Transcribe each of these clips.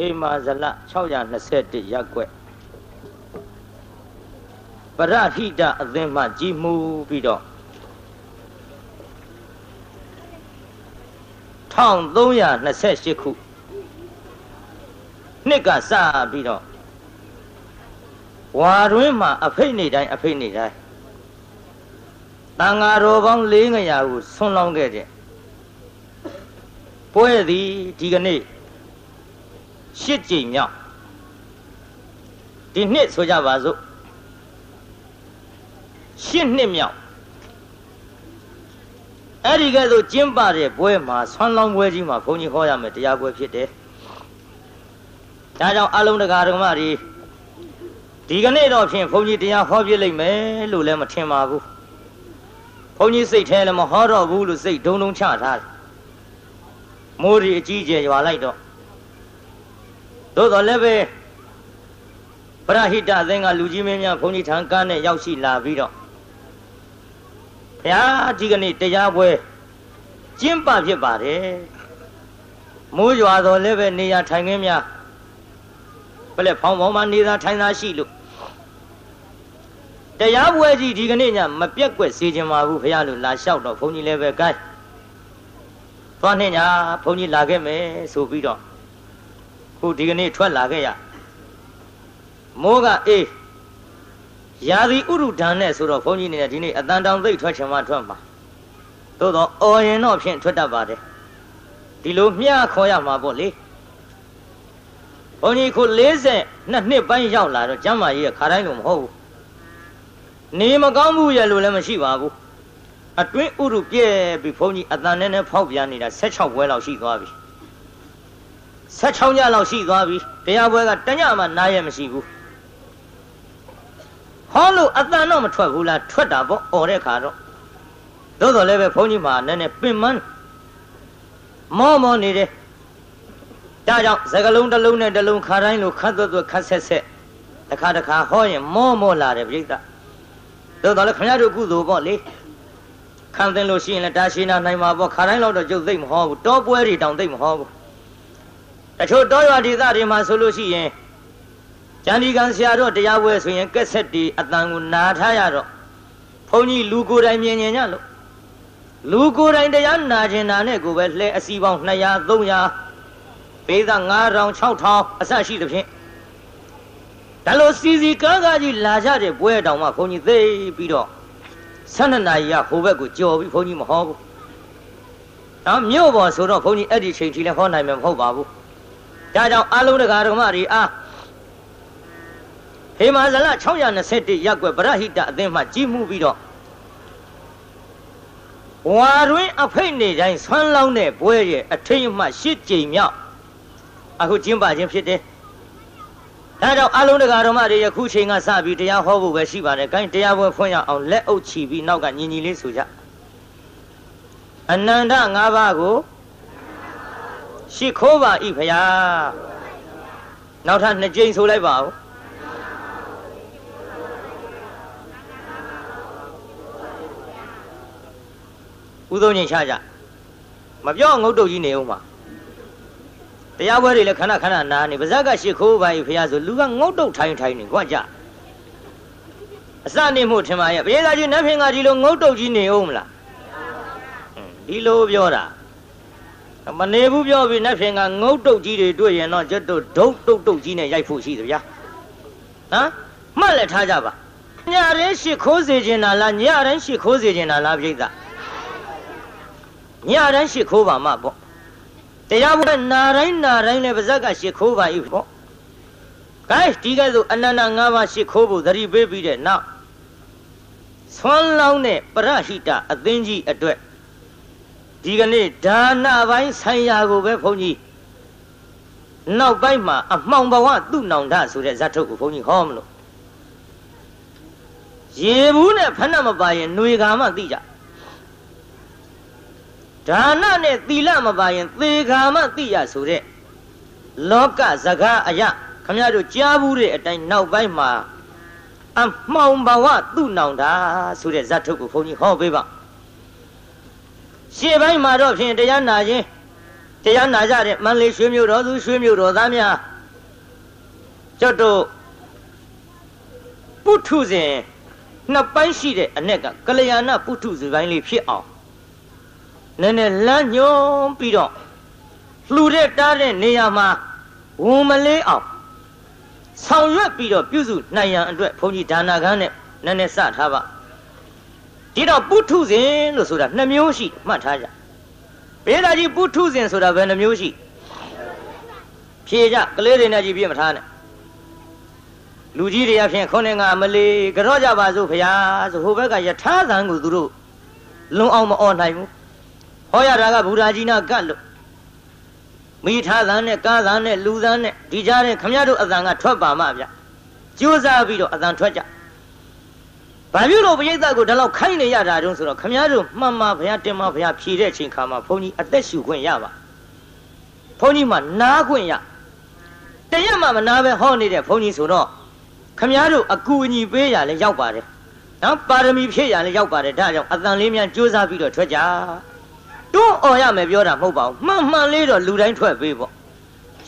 ဟေမာဇလ621ရက်ွက်ပရဟိတအသင်းမှကြီးမှုပြီးတော့1328ခုနှစ်ကစပြီးတော့ဝါတွင်းမှာအဖိတ်နေတိုင်းအဖိတ်နေတိုင်းတန်ဃာတော်ပေါင်း400ကိုဆွန်းလောင်းခဲ့တဲ့ပွဲသည်ဒီကနေ့ ရှစ်ကြိမ်မြောက်ဒီနှစ်ဆိုကြပါစို့ရှစ်နှစ်မြောက်အဲ့ဒီကဲ့သို့ကျင်းပတဲ့ပွဲမှာဆွမ်းလောင်းပွဲကြီးမှာဘုန်းကြီးဟောရမယ်တရားပွဲဖြစ်တယ်ဒါကြောင့်အလုံးတကာဓမ္မတွေဒီကနေ့တော့ဖြင့်ဘုန်းကြီးတရားဟောပြလိမ့်မယ်လို့လည်းမထင်ပါဘူးဘုန်းကြီးစိတ်ထဲလည်းမဟောတော့ဘူးလို့စိတ်ဒုံဒုံချထားတယ်မိုးရီအကြီးကျယ်ရွာလိုက်တော့ သို့တော်လည်းပဲပရဟိတအသင်းကလူကြီးမင်းများဘုန်းကြီးထံကန်းနဲ့ရောက်ရှိလာပြီးတော့ဘုရားဒီကနေ့တရားပွဲကျင်းပဖြစ်ပါတယ်မိုးရွာတော်လည်းပဲနေရာထိုင်ခင်းများဘယ်လဲဖောင်းဖောင်းမှနေသာထိုင်သာရှိလို့တရားပွဲကြီးဒီကနေ့ညမပြက်ကွက်စေခြင်းပါဘူးဘုရားလို့လာလျှောက်တော့ဘုန်းကြီးလည်းပဲ gain သွားနှင်းညာဘုန်းကြီးလာခဲ့မယ်ဆိုပြီးတော့ ခုဒီကနေ့ထွက်လာခဲ့ရမိုးကအေးရာသီဥရုဒဏ်နဲ့ဆိုတော့ဘုန်းကြီးနေဒီနေ့အတန်တောင်သိပ်ထွက်ချင်မှထွက်မှာသို့တော့အော်ရင်တော့ဖြင့်ထွက်တတ်ပါတယ်ဒီလိုမျှခေါ်ရမှာပေါ့လေဘုန်းကြီးခု40နှစ်နှစ်ပိုင်းရောက်လာတော့ကျမ်းမာရေးခါတိုင်းလို့မဟုတ်ဘူးနေမကောင်းဘူးရဲ့လို့လည်းမရှိပါဘူးအတွင်းဥရုပြဲပြီးဘုန်းကြီးအတန်နဲ့နဲ့ဖောက်ပြန်နေတာ16ဘွဲလောက်ရှိသွားပြီ 16ညလောက်ရှိသွားပြီတရားပွဲကတညမှနားရမရှိဘူးဟောလို့အတန်တော့မထွက်ဘူးလားထွက်တာပေါ့អော်တဲ့ခါတော့သို့တော်လည်းပဲဘုန်းကြီးမှာနည်းနည်းပင်မမောမောနေတယ်ဒါကြောင့်စကလုံးတစ်လုံးနဲ့တစ်လုံးခါတိုင်းလိုခတ်သွတ်သွတ်ခတ်ဆက်ဆက်တစ်ခါတစ်ခါဟောရင်မောမောလာတယ်ပြိဿသို့တော်လည်းခင်ဗျားတို့ကုသိုလ်ပေါ့လေခံသင်လို့ရှိရင်လည်းတာရှိနာနိုင်မှာပေါ့ခါတိုင်းတော့ကျုပ်သိမ့်မဟောဘူးတောပွဲတွေတောင်သိမ့်မဟောဘူး တချို့တောရွာဒေသတွေမှာဆိုလို့ရှိရင်ကျန်ဒီကံဆရာတော်တရားပွဲဆိုရင်ကက်ဆက်တီအတန်ကိုနာထားရတော့ဘုန်းကြီးလူကိုယ်တိုင်မြင်မြင်ညလို့လူကိုယ်တိုင်တရားနာကျင်နာနဲ့ကိုပဲလှဲအစီပေါင်း200 300ပေးသား9000 6000အစရှိသဖြင့်ဒါလို့စီစီကားကားကြီးလာကြတဲ့ပွဲတောင်မှဘုန်းကြီးသိပြီးတော့12နာရီကဟိုဘက်ကိုကြော်ပြီးဘုန်းကြီးမဟောဘူး။ဒါမြို့ပေါ်ဆိုတော့ဘုန်းကြီးအဲ့ဒီချိန်ထိလည်းဟောနိုင်မှာမဟုတ်ပါဘူး။ ဒါကြောင့်အလုံးတကာဓမ္မတွေအားဟေမာဇလ621ရက်ွယ်ပရဟိတအသင်းမှကြီးမှုပြီးတော့ဝါတွင်အဖိတ်နေတိုင်းဆွမ်းလောင်းတဲ့ပွဲရဲ့အထိတ်အမှရှစ်ကြိမ်မြောက်အခုကျင်းပခြင်းဖြစ်တယ်။ဒါကြောင့်အလုံးတကာတော်မတွေယခုချိန်ကစပြီးတရားဟောဖို့ပဲရှိပါတယ်။ဂိုင်းတရားပွဲဖွင့်ရအောင်လက်အုပ်ချီပြီးနောက်ကညီညီလေးဆိုကြ။အနန္တ၅ပါးကို ရှိခိုးပါဤဖရာ။နောက်ထပ်နှစ်ကြိမ်ဆိုလိုက်ပါဦး။ဥသုံးချိန်ချကြ။မပြောငုတ်တုတ်ကြီးနေဦးမှာ။တရားပွဲတွေလည်းခဏခဏနားနေပါဇက်ကရှ िख ိုးပါ၏ဖះဆိုလူကငုတ်တုတ်ထိုင်းထိုင်းနေခွကြအစနေမှုထင်ပါရဲ့ဘုရားသားကြီးနတ်ဖင်ကဒီလိုငုတ်တုတ်ကြီးနေအောင်မလားဒီလိုပြောတာ မနေဘူးပြောပြီးနတ်ဖင်ကငုတ်တုတ်ကြီးတွေတွေ့ရင်တော့ကျွတ်တို့ဒုတ်တုတ်တုတ်ကြီးနဲ့ရိုက်ဖို့ရှိသဗျာဟမ်မှတ်လက်ထားကြပါညရင်ရှ िख ိုးစေခြင်းလားညရင်ရှ िख ိုးစေခြင်းလားပြိဿညရင်ရှ िख ိုးပါမှပေါ့တရားဘုရားနာတိုင်းနာတိုင်းလည်းပါဇက်ကရှ िख ိုးပါ၏ပေါ့ကဲဒီကဲဆိုအနန္တ၅ပါးရှ िख ိုးဖို့သတိပေးပြီးတဲ့နောက်ဆွမ်းလောင်းတဲ့ပရဟိတအသင်းကြီးအတွက် ဒီကနေ့ဒါနပိုင်းဆိုင်ရာကိုပဲဘုန်းကြီးနောက်ပိုင်းမှာအမှောင်ဘဝသူ့နောင်တဆိုတဲ့ဇတ်ထုတ်ကိုဘုန်းကြီးဟောမလို့ရေဘူးနဲ့ဖဏမပါရင်ຫນွေကာမှသိကြဒါနနဲ့သီလမပါရင်သေခါမှသိရဆိုတဲ့လောကစကားအယခမရတို့ကြားဘူးတဲ့အတိုင်းနောက်ပိုင်းမှာအမှောင်ဘဝသူ့နောင်တာဆိုတဲ့ဇတ်ထုတ်ကိုဘုန်းကြီးဟောပေးပါ ရှေ့ပိုင်းမှာတော့ဖြင့်တရားနာခြင်းတရားနာကြတဲ့မန္တလေးရွှေမြို့တော်သူရွှေမြို့တော်သားများကျော်တို့ပုထုဇဉ်နှစ်ပိုင်းရှိတဲ့အ ਨੇ ကကလျာဏပုထုဇဉ်ပိုင်းလေးဖြစ်အောင်နည်းနည်းလမ်းညွှန်ပြီးတော့လှူတဲ့တားတဲ့နေရာမှာဝန်မလေးအောင်ဆောင်ရွက်ပြီးတော့ပြုစုနိုင်ရန်အတွက်ဘုန်းကြီးဒါနာကန်းနဲ့နည်းနည်းစထားပါ ဒီတော့ပုထုဇဉ်လို့ဆိုတာနှစ်မျိုးရှိမှတ်ထားကြဘေးသားကြီးပုထုဇဉ်ဆိုတာဘယ်နှမျိုးရှိဖြေကြကလေးတွေနဲ့ကြည့်ပြမထားနဲ့လူကြီးတွေအဖြစ်ခေါင်းငါမလေးကြော့ကြပါစို့ဖရာဆိုဟိုဘက်ကယထာသံကိုသူတို့လုံအောင်မအော်နိုင်ဘူးဟောရတာကဘုရားကြီးနာကတ်လို့မိထားသံနဲ့ကားသံနဲ့လူသံနဲ့ဒီကြားတဲ့ခမရတို့အသံကထွက်ပါမှဗျကြိုးစားပြီးတော့အသံထွက်ကြ ဘာဖြစ်လို့ပရိသတ်ကိုဒီလောက်ခိုင်းနေရတာတုံးဆိုတော့ခမည်းတော်မှန်မှာဘုရားတင်မှာဘုရားဖြေတဲ့အချိန်ခါမှာဘုန်းကြီးအသက်ရှူခွင့်ရပါဘုန်းကြီးမှနားခွင့်ရတရက်မှမနာပဲဟောနေတဲ့ဘုန်းကြီးဆိုတော့ခမည်းတော်အကူအညီပေးရလဲရောက်ပါတယ်နော်ပါရမီဖြည့်ရလဲရောက်ပါတယ်ဒါကြောင့်အတန်လေးမြန်ကြိုးစားပြီးတော့ထွက်ကြတွန်းအော်ရမယ်ပြောတာမဟုတ်ပါဘူးမှန်မှန်လေးတော့လူတိုင်းထွက်ပေးပေါ့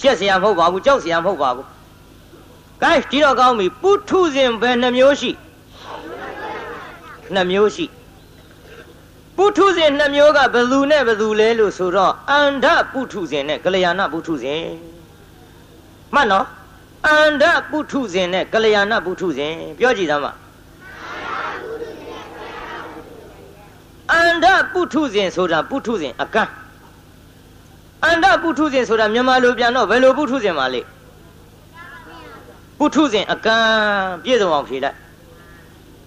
ရှက်စရာမဟုတ်ပါဘူးကြောက်စရာမဟုတ်ပါဘူး gain ဒီတော့ကောင်းပြီပုထုဇဉ်ပဲနှမျိုးရှိ နှမျိုးရှိပုထုဇဉ်နှမျိုးကဘယ်သူနဲ့ဘယ်သူလဲလို့ဆိုတော့အန္ဓပုထုဇဉ်နဲ့ကလျာဏပုထုဇဉ်မှတ်နော်အန္ဓပုထုဇဉ်နဲ့ကလျာဏပုထုဇဉ်ပြောကြည့်သမ်းပါအန္ဓပုထုဇဉ်ဆိုတာပုထုဇဉ်အကန့်အန္ဓပုထုဇဉ်ဆိုတာမြန်မာလိုပြန်တော့ဘယ်လိုပုထုဇဉ်ပါလဲပုထုဇဉ်အကန့်ပြည့်စုံအောင်ဖြေလိုက်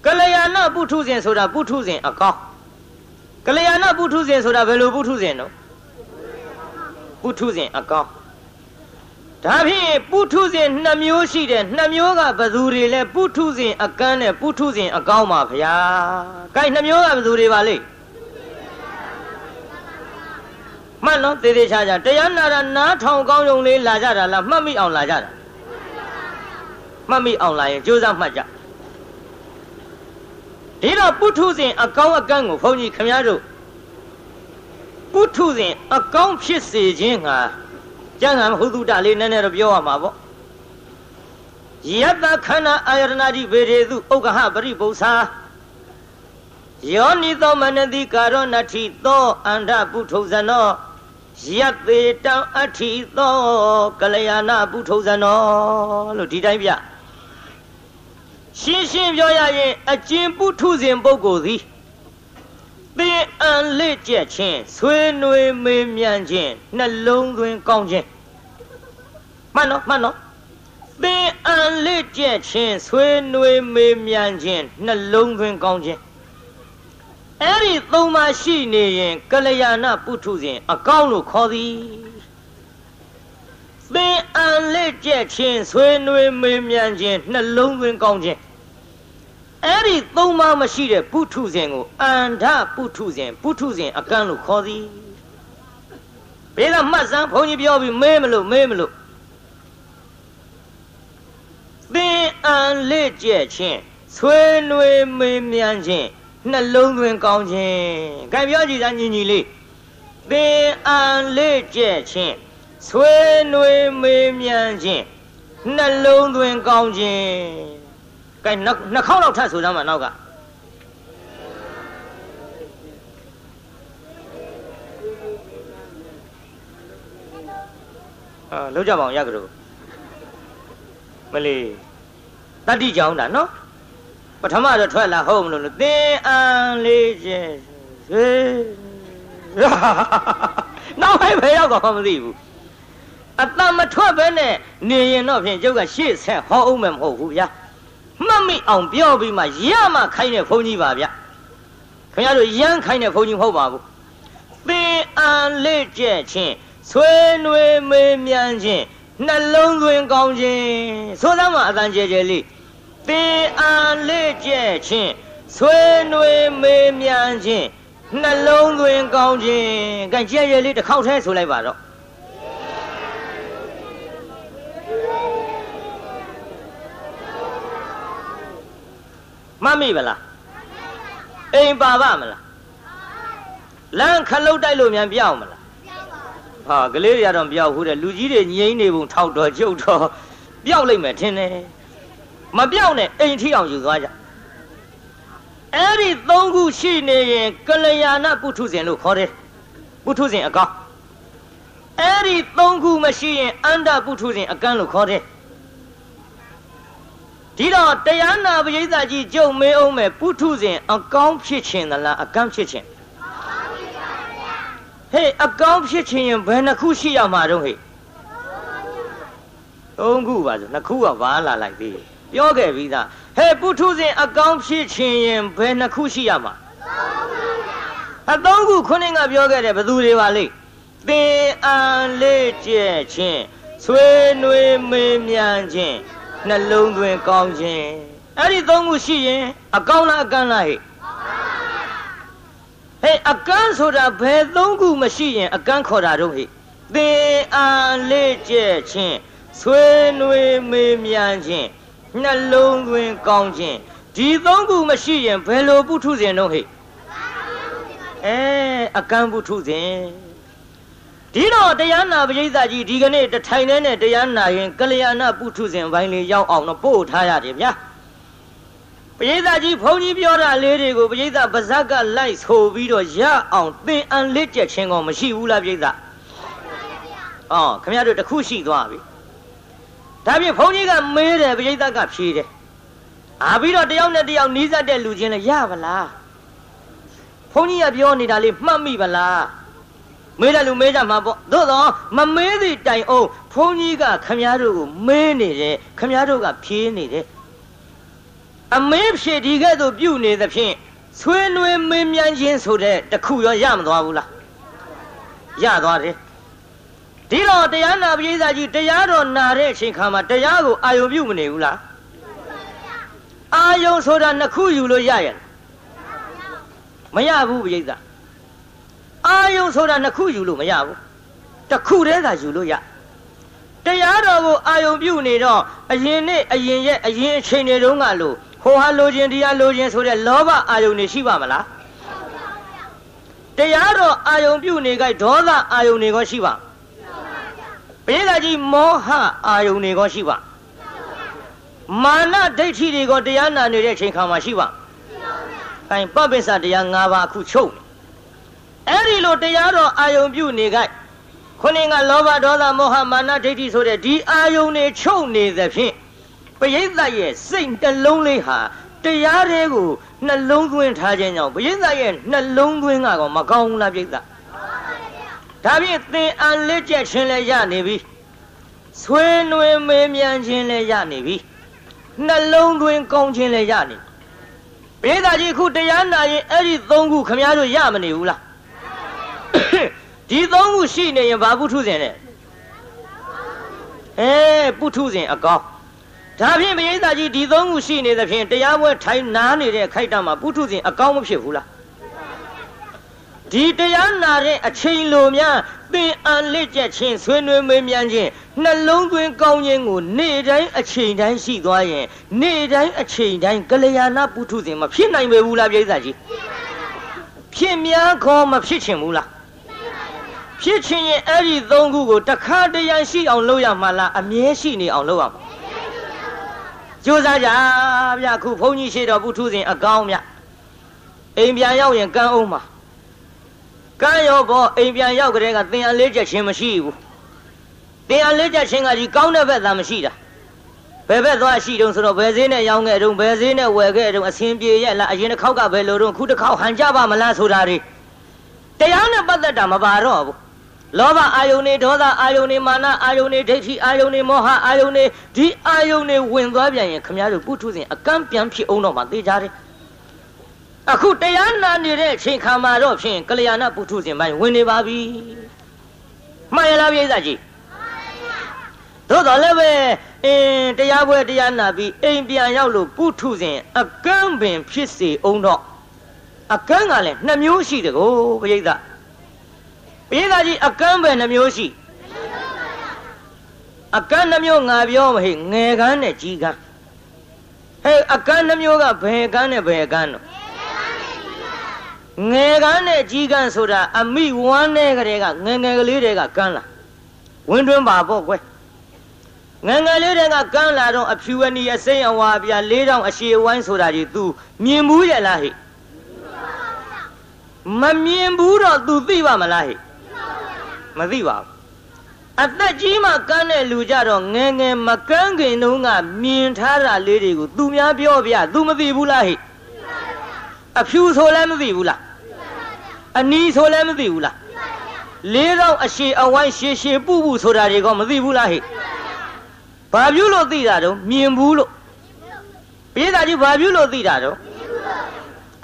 ကလျာဏပုထုဇဉ်ဆိုတာပုထုဇဉ်အကောင်းကလျာဏပုထုဇဉ်ဆိုတာဘယ်လိုပုထုဇဉ်တော့ပုထုဇဉ်အကောင်းဒါဖြင့်ပုထုဇဉ်နှစ်မျိုးရှိတယ်နှစ်မျိုးကဘယ်သူတွေလဲပုထုဇဉ်အကန်းနဲ့ပုထုဇဉ်အကောင်းပါဗျာ။ကဲနှစ်မျိုးကဘယ်သူတွေပါလဲမှတ်နော်သေသေးချာချာတရားနာတာနားထောင်ကောင်းုံလေးလာကြတာလားမှတ်မိအောင်လာကြတာမှတ်မိအောင်လာရင်ကြိုးစားမှတ်ကြ ဒီတော့ပုထုဇဉ်အကောင်းအကန့်ကိုဘုန်းကြီးခမည်းတော်ပုထုဇဉ်အကောင်းဖြစ်စေခြင်းဟာကျမ်းဂန်ဟုသုတလေးနည်းနည်းတော့ပြောရမှာပေါ့ယတ္တခန္ဓာအာယတနာတိဗေဒေသူဥက္ကဟပရိပု္ပ္ပာယောနိသောမနတိကာရောနတိသောအန္တပုထုဇနောယတ္တေတံအဋ္ဌိသောကလျာဏပုထုဇနောလို့ဒီတိုင်းပြ ရှင်းရှင်းပြောရရင်အကျဉ်ပုထုဇဉ်ပုဂ္ဂိုလ်သည်သင်အံလက်ကျက်ခြင်းဆွေးနွေးမေးမြန်းခြင်းနှလုံးသွင်းကောင်းခြင်းမှန်တော့မှန်တော့သင်အံလက်ကျက်ခြင်းဆွေးနွေးမေးမြန်းခြင်းနှလုံးသွင်းကောင်းခြင်းအဲ့ဒီသုံးပါရှိနေရင်ကလျာဏပုထုဇဉ်အကောင်းလို့ခေါ်သည် သင်အံလက်ကျက်ခြင်းဆွေးနွေးမေးမြန်းခြင်းနှလုံးသွင်းကောင်းခြင်းအဲ့ဒီသုံးပါးမရှိတဲ့ပုထုဇဉ်ကိုအန္ဓပုထုဇဉ်ပုထုဇဉ်အကန့်လို့ခေါ်သည်ဘေးကမှတ်စမ်းဘုန်းကြီးပြောပြီးမေးမလို့မေးမလို့သင်အံလက်ကျက်ခြင်းဆွေးနွေးမေးမြန်းခြင်းနှလုံးသွင်းကောင်းခြင်းကြံပြောကြည့်သားညီညီလေးသင်အံလက်ကျက်ခြင်း ဆွေးနွေးမေးမြန်းခြင်းနှလုံးသွင်းကောင်းခြင်းကဲနှစ်ခေါက်လောက်ထပ်ဆိုကြမှာနောက်ကအာလောက်ကြပါအောင်ရကြတော့မလေးတတိကြောင်းတာနော်ပထမတော့ထွက်လာဟုတ်မလို့သင်အံလေးချင်းဆွေနောက်ဟဲ့ဘယ်ရောက်တော့မသိဘူး အတမထွက်ပဲနဲ့နေရင်တော့ဖြင့်ကျုပ်ကရှေ့ဆက်ဟောအောင်မယ်မဟုတ်ဘူးဗျာမှတ်မိအောင်ပြောပြီးမှရမှခိုင်းတဲ့ဘုန်းကြီးပါဗျခင်ဗျားတို့ရမ်းခိုင်းတဲ့ဘုန်းကြီးမဟုတ်ပါဘူးသင်အံလက်ကျက်ခြင်းဆွေးနွေးမေးမြန်းခြင်းနှလုံးသွင်းကောင်းခြင်းဆိုသမှာအတန်ကျဲကျဲလေးသင်အံလက်ကျက်ခြင်းဆွေးနွေးမေးမြန်းခြင်းနှလုံးသွင်းကောင်းခြင်းကဲကျဲကျဲလေးတစ်ခေါက်တည်းဆိုလိုက်ပါတော့ မှတ်မိဗလားအိမ်ပါပါမလားလမ်းခလုတ်တိုက်လို့မြန်ပြောင်းမလားဟာကလေးတွေကတော့ပြောက်ဘူးတဲ့လူကြီးတွေငိမ့်နေပုံထောက်တော့ကျုပ်တော့ပျောက်လိမ့်မယ်ထင်တယ်မပျောက်နဲ့အိမ်ထိအောင်ယူသွားကြအဲ့ဒီသုံးခုရှိနေရင်ကလျာဏပုထုဇဉ်လို့ခေါ်တယ်ပုထုဇဉ်အကောင်းအဲ့ဒီသုံးခုမရှိရင်အန္တပုထုဇဉ်အကန့်လို့ခေါ်တယ် ဒီတော့တရားနာပရိသတ်ကြီးကြုံမေးအောင်မယ်ပုထုဇဉ်အကောင်းဖြစ်ခြင်းသလားအကန့်ဖြစ်ခြင်းဟေးအကောင်းဖြစ်ခြင်းရင်ဘယ်နှခုရှိရမှာတော့ဟေးသုံးခုပါဆိုနှစ်ခုကဘာလာလိုက်သေးပြောခဲ့ပြီးသားဟဲ့ပုထုဇဉ်အကောင်းဖြစ်ခြင်းရင်ဘယ်နှခုရှိရမှာအသုံးခုခုနကပြောခဲ့တယ်ဘယ်သူတွေပါလိမ့်သင်အန်လေးကျက်ခြင်းဆွေးနွေးမေးမြန်းခြင်း နှလုံးသွင်းကောင်းခြင်းအဲ့ဒီသုံးခုရှိရင်အကောင်းလားအကန့်လားဟဲ့ဟဲ့အကန့်ဆိုတာဘယ်သုံးခုမရှိရင်အကန့်ခေါ်တာတော့ဟဲ့သင်အန်လေးကျက်ခြင်းဆွေးနွေးမေးမြန်းခြင်းနှလုံးသွင်းကောင်းခြင်းဒီသုံးခုမရှိရင်ဘယ်လိုပုထုဇဉ်တော့ဟဲ့အဲအကန့်ပုထုဇဉ် ဒီတော့တရားနာပရိသတ်ကြီးဒီကနေ့တထိုင်နဲ့နဲ့တရားနာရင်ကလျာဏပုထုဇဉ်ဘိုင်းလေးရောက်အောင်တော့ပို့ထားရတယ်ဗျာပရိသတ်ကြီးဘုန်းကြီးပြောတာလေးတွေကိုပရိသတ်ပါဇက်ကလိုက်ဆိုပြီးတော့ရအောင်သင်အန်လက်ကျက်ခြင်းကောမရှိဘူးလားပရိသတ်အော်ခင်ဗျားတို့တခုရှိသွားပြီဒါဖြင့်ဘုန်းကြီးကမေးတယ်ပရိသတ်ကဖြေတယ်အာပြီးတော့တယောက်နဲ့တယောက်နီးစပ်တဲ့လူချင်းလည်းရပါလားဘုန်းကြီးကပြောနေတာလေးမှတ်မိပါလား မေးတယ်လူမေးကြမှာပေါ့သို့တော့မမေးသည့်တိုင်အောင်ဘုန်းကြီးကခမည်းတော်ကိုမေးနေတယ်ခမည်းတော်ကဖြေးနေတယ်အမေးဖြေဒီကဲ့သို့ပြုနေသဖြင့်ဆွေးနွေးမေးမြန်းခြင်းဆိုတဲ့တခုရောရမသွားဘူးလားရသွားတယ်ဒီတော့တရားနာပရိသတ်ကြီးတရားတော်နာတဲ့အချိန်ခါမှာတရားကိုအာယုံပြုမနေဘူးလားအာယုံဆိုတာနှစ်ခုယူလို့ရရဲ့မရဘူးပရိသတ် အာယုံဆိုတာနှစ်ခုယူလို့မရဘူးတစ်ခုတည်းသာယူလို့ရတရားတော်ကိုအာယုံပြုနေတော့အရင်နဲ့အရင်ရဲ့အရင်အချိန်တွေတုန်းကလို့ဟိုဟာလိုခြင်းတရားလိုခြင်းဆိုတဲ့လောဘအာယုံတွေရှိပါမလားတရားတော်အာယုံပြုနေကြဒေါသအာယုံတွေကရှိပါဘိဓာကြီးမောဟအာယုန်တွေကရှိပါမာနဒိဋ္ဌိတွေကတရားနာနေတဲ့အချိန်ခါမှာရှိပါအဲပပိစ္ဆတရား၅ပါးအခုချုပ် အဲ့ဒီလိုတရားတော်အာယုန်ပြုနေကြခုနကလောဘဒေါသမောဟမာနဒိဋ္ဌိဆိုတဲ့ဒီအာယုန်တွေချုပ်နေသဖြင့်ပရိသတ်ရဲ့စိတ်နှလုံးလေးဟာတရားတွေကိုနှလုံးသွင်းထားခြင်းကြောင့်ပရိသတ်ရဲ့နှလုံးသွင်းကတော့မကောင်းဘူးလားပရိသတ်ဒါဖြင့်သင်အန်လက်ကျက်ခြင်းလည်းရနေပြီဆွေးနွေးမေးမြန်းခြင်းလည်းရနေပြီနှလုံးသွင်းကောင်းခြင်းလည်းရနေဘေးသားကြီးခုတရားနာရင်အဲ့ဒီသုံးခုခမည်းတော်ရမနေဘူးလား ဒီသုံးခုရှိနေရင်ဘာပုထုဇဉ်လဲအဲပုထုဇဉ်အကောင်းဒါဖြင့်ဘိယိသားကြီးဒီသုံးခုရှိနေသဖြင့်တရားပွဲထိုင်နားနေတဲ့ခိုက်တံမှာပုထုဇဉ်အကောင်းမဖြစ်ဘူးလားဒီတရားနာတဲ့အချိန်လိုများသင်အန်လက်ကျက်ခြင်းဆွေးနွေးမေးမြန်းခြင်းနှလုံးသွင်းကောင်းခြင်းကိုနေ့တိုင်းအချိန်တိုင်းရှိသွားရင်နေ့တိုင်းအချိန်တိုင်းကလျာဏပုထုဇဉ်မဖြစ်နိုင်ပေဘူးလားပြိဿကြီးဖြစ်များခေါ်မဖြစ်ချင်ဘူးလား ဖြစ်ချင်ရင်အဲ့ဒီသုံးခုကိုတခါတရံရှိအောင်လုပ်ရမှာလားအမြဲရှိနေအောင်လုပ်ရမှာကြိုးစားကြဗျခုဘုန်းကြီးရှိတော်ပုထုဇဉ်အကောင်းမြအိမ်ပြန်ရောက်ရင်ကန်းအောင်မှာကံရောဘောအိမ်ပြန်ရောက်ကြတဲ့ကသင်အလေးချက်ချင်းမရှိဘူးသင်အလေးချက်ချင်းကကြီးကောင်းတဲ့ဘက်သာမရှိတာဘယ်ဘက်သွားရှိတုံးဆိုတော့ဘယ်ဈေးနဲ့ရောင်းခဲ့တုံးဘယ်ဈေးနဲ့ဝယ်ခဲ့တုံးအဆင်ပြေရဲ့လားအရင်တစ်ခေါက်ကဘယ်လိုတုံးခုတစ်ခေါက်ဟန်ကြပါမလားဆိုတာတွေတရားနဲ့ပတ်သက်တာမပါတော့ဘူး လောဘအာယုန်နေဒေါသအာယုန်နေမာနအာယုန်နေဒိဋ္ဌိအာယုန်နေမောဟအာယုန်နေဒီအာယုန်နေဝင်သွားပြန်ရင်ခမည်းတော်ပုထုဇဉ်အကန့်ပြန်ဖြစ်အောင်တော့မှသိကြတယ်အခုတရားနာနေတဲ့အချိန်ခါမှာတော့ဖြင့်ကလျာဏပုထုဇဉ်ပိုင်းဝင်နေပါပြီမှန်ရလားပြိဿကြီးသို့တော်လည်းပဲအင်းတရားပွဲတရားနာပြီးအိမ်ပြန်ရောက်လို့ပုထုဇဉ်အကန့်ပင်ဖြစ်စေအောင်တော့အကန့်ကလည်းနှစ်မျိုးရှိတကောပြိဿ ပြိဿကြီးအကန့်ပဲနှမျိုးရှိအကန့်နှမျိုးငါပြောမဟိငယ်ကန်းနဲ့ကြီးကန်းဟဲ့အကန့်နှမျိုးကဘယ်ကန်းနဲ့ဘယ်ကန်းတော့ငယ်ကန်းနဲ့ကြီးကန်းဆိုတာအမိဝမ်းနဲ့ကလေးကငယ်ငယ်ကလေးတွေကကန်းလာဝင်းတွင်းပါပေါ့ကွယ်ငငယ်လေးတွေကကန်းလာတော့အဖြူအနီအစိမ့်အဝါပြလေးတောင်အရှိဝိုင်းဆိုတာကြီး तू မြင်ဘူးရဲ့လားဟိမမြင်ဘူးတော့ तू သိပါမလားဟိ မသိပါဘူးအသက်ကြီးမှကန်းတဲ့လူကြတော့ငယ်ငယ်မကန်းခင်တုန်းကမြင်ထားတာလေးတွေကို तू များပြောပြ तू မသိဘူးလားဟိအဖြူဆိုလည်းမသိဘူးလားအနီဆိုလည်းမသိဘူးလားလေးတော့အရှိအဝိုင်းရှည်ရှည်ပူပူဆိုတာတွေကမသိဘူးလားဟိဘာပြုလို့သိတာတော့မြင်ဘူးလို့ပြေးတာကြီးဘာပြုလို့သိတာတော့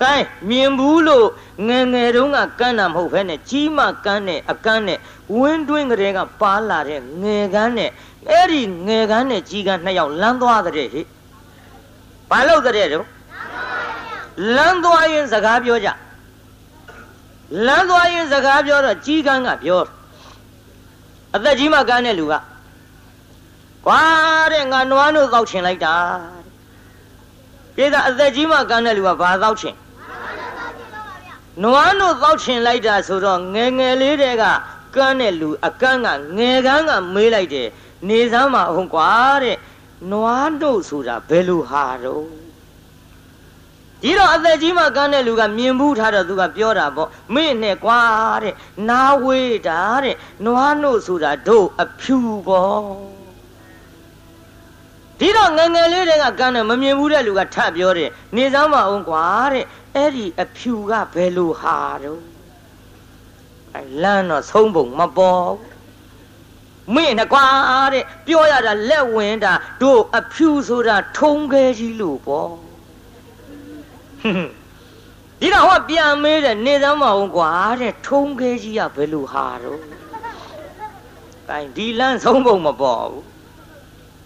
ကဲမြင်ဘူးလို့ငယ်ငယ်တုန်းကကန်းတာမဟုတ်ဘဲနဲ့ကြီးမှကန်းနဲ့အကန်းနဲ့ဝင်းတွင်းကလေးကပါလာတဲ့ငယ်ကန်းနဲ့အဲ့ဒီငယ်ကန်းနဲ့ကြီးကန်းနှစ်ယောက်လမ်းသွားတဲ့ဟိဘာလို့တဲ့တော့လမ်းသွားရင်စကားပြောကြလမ်းသွားရင်စကားပြောတော့ကြီးကန်းကပြောအသက်ကြီးမှကန်းတဲ့လူကကွာတဲ့ငါနွားတို့သောက်ချင်လိုက်တာပြေးတာအသက်ကြီးမှကန်းတဲ့လူကဘာသောက်ချင် နွားတို့သောက်ချင်လိုက်တာဆိုတော့ငယ်ငယ်လေးတဲကကန်းတဲ့လူအကန်းကငယ်ကန်းကမေးလိုက်တယ်နေစမ်းမအောင်ကွာတဲ့နွားတို့ဆိုတာဘယ်လိုဟာတော့ဒီတော့အသက်ကြီးမှကန်းတဲ့လူကမြင်ဘူးထားတော့သူကပြောတာပေါ့မင်းနဲ့ကွာတဲ့နာဝေးတာတဲ့နွားတို့ဆိုတာတို့အဖြူပေါ့ဒီတော့ငငယ်လေးတွေကကန်းတယ်မမြင်ဘူးတဲ့လူကထပ်ပြောတယ်နေစမ်းမအောင်ကွာတဲ့ အဲ့ဒီအဖြူကဘယ်လိုဟာတော့အဲလမ်းတော့ဆုံးပုံမပေါ်မင်းနဲ့ကွာတဲ့ပြောရတာလက်ဝင်တာတို့အဖြူဆိုတာထုံးခဲကြီးလို့ပေါ့ဒီတော့ဟောပြန်မေးတယ်နေသမ်းမအောင်ကွာတဲ့ထုံးခဲကြီးကဘယ်လိုဟာတော့အဲဒီလမ်းဆုံးပုံမပေါ်ဘူး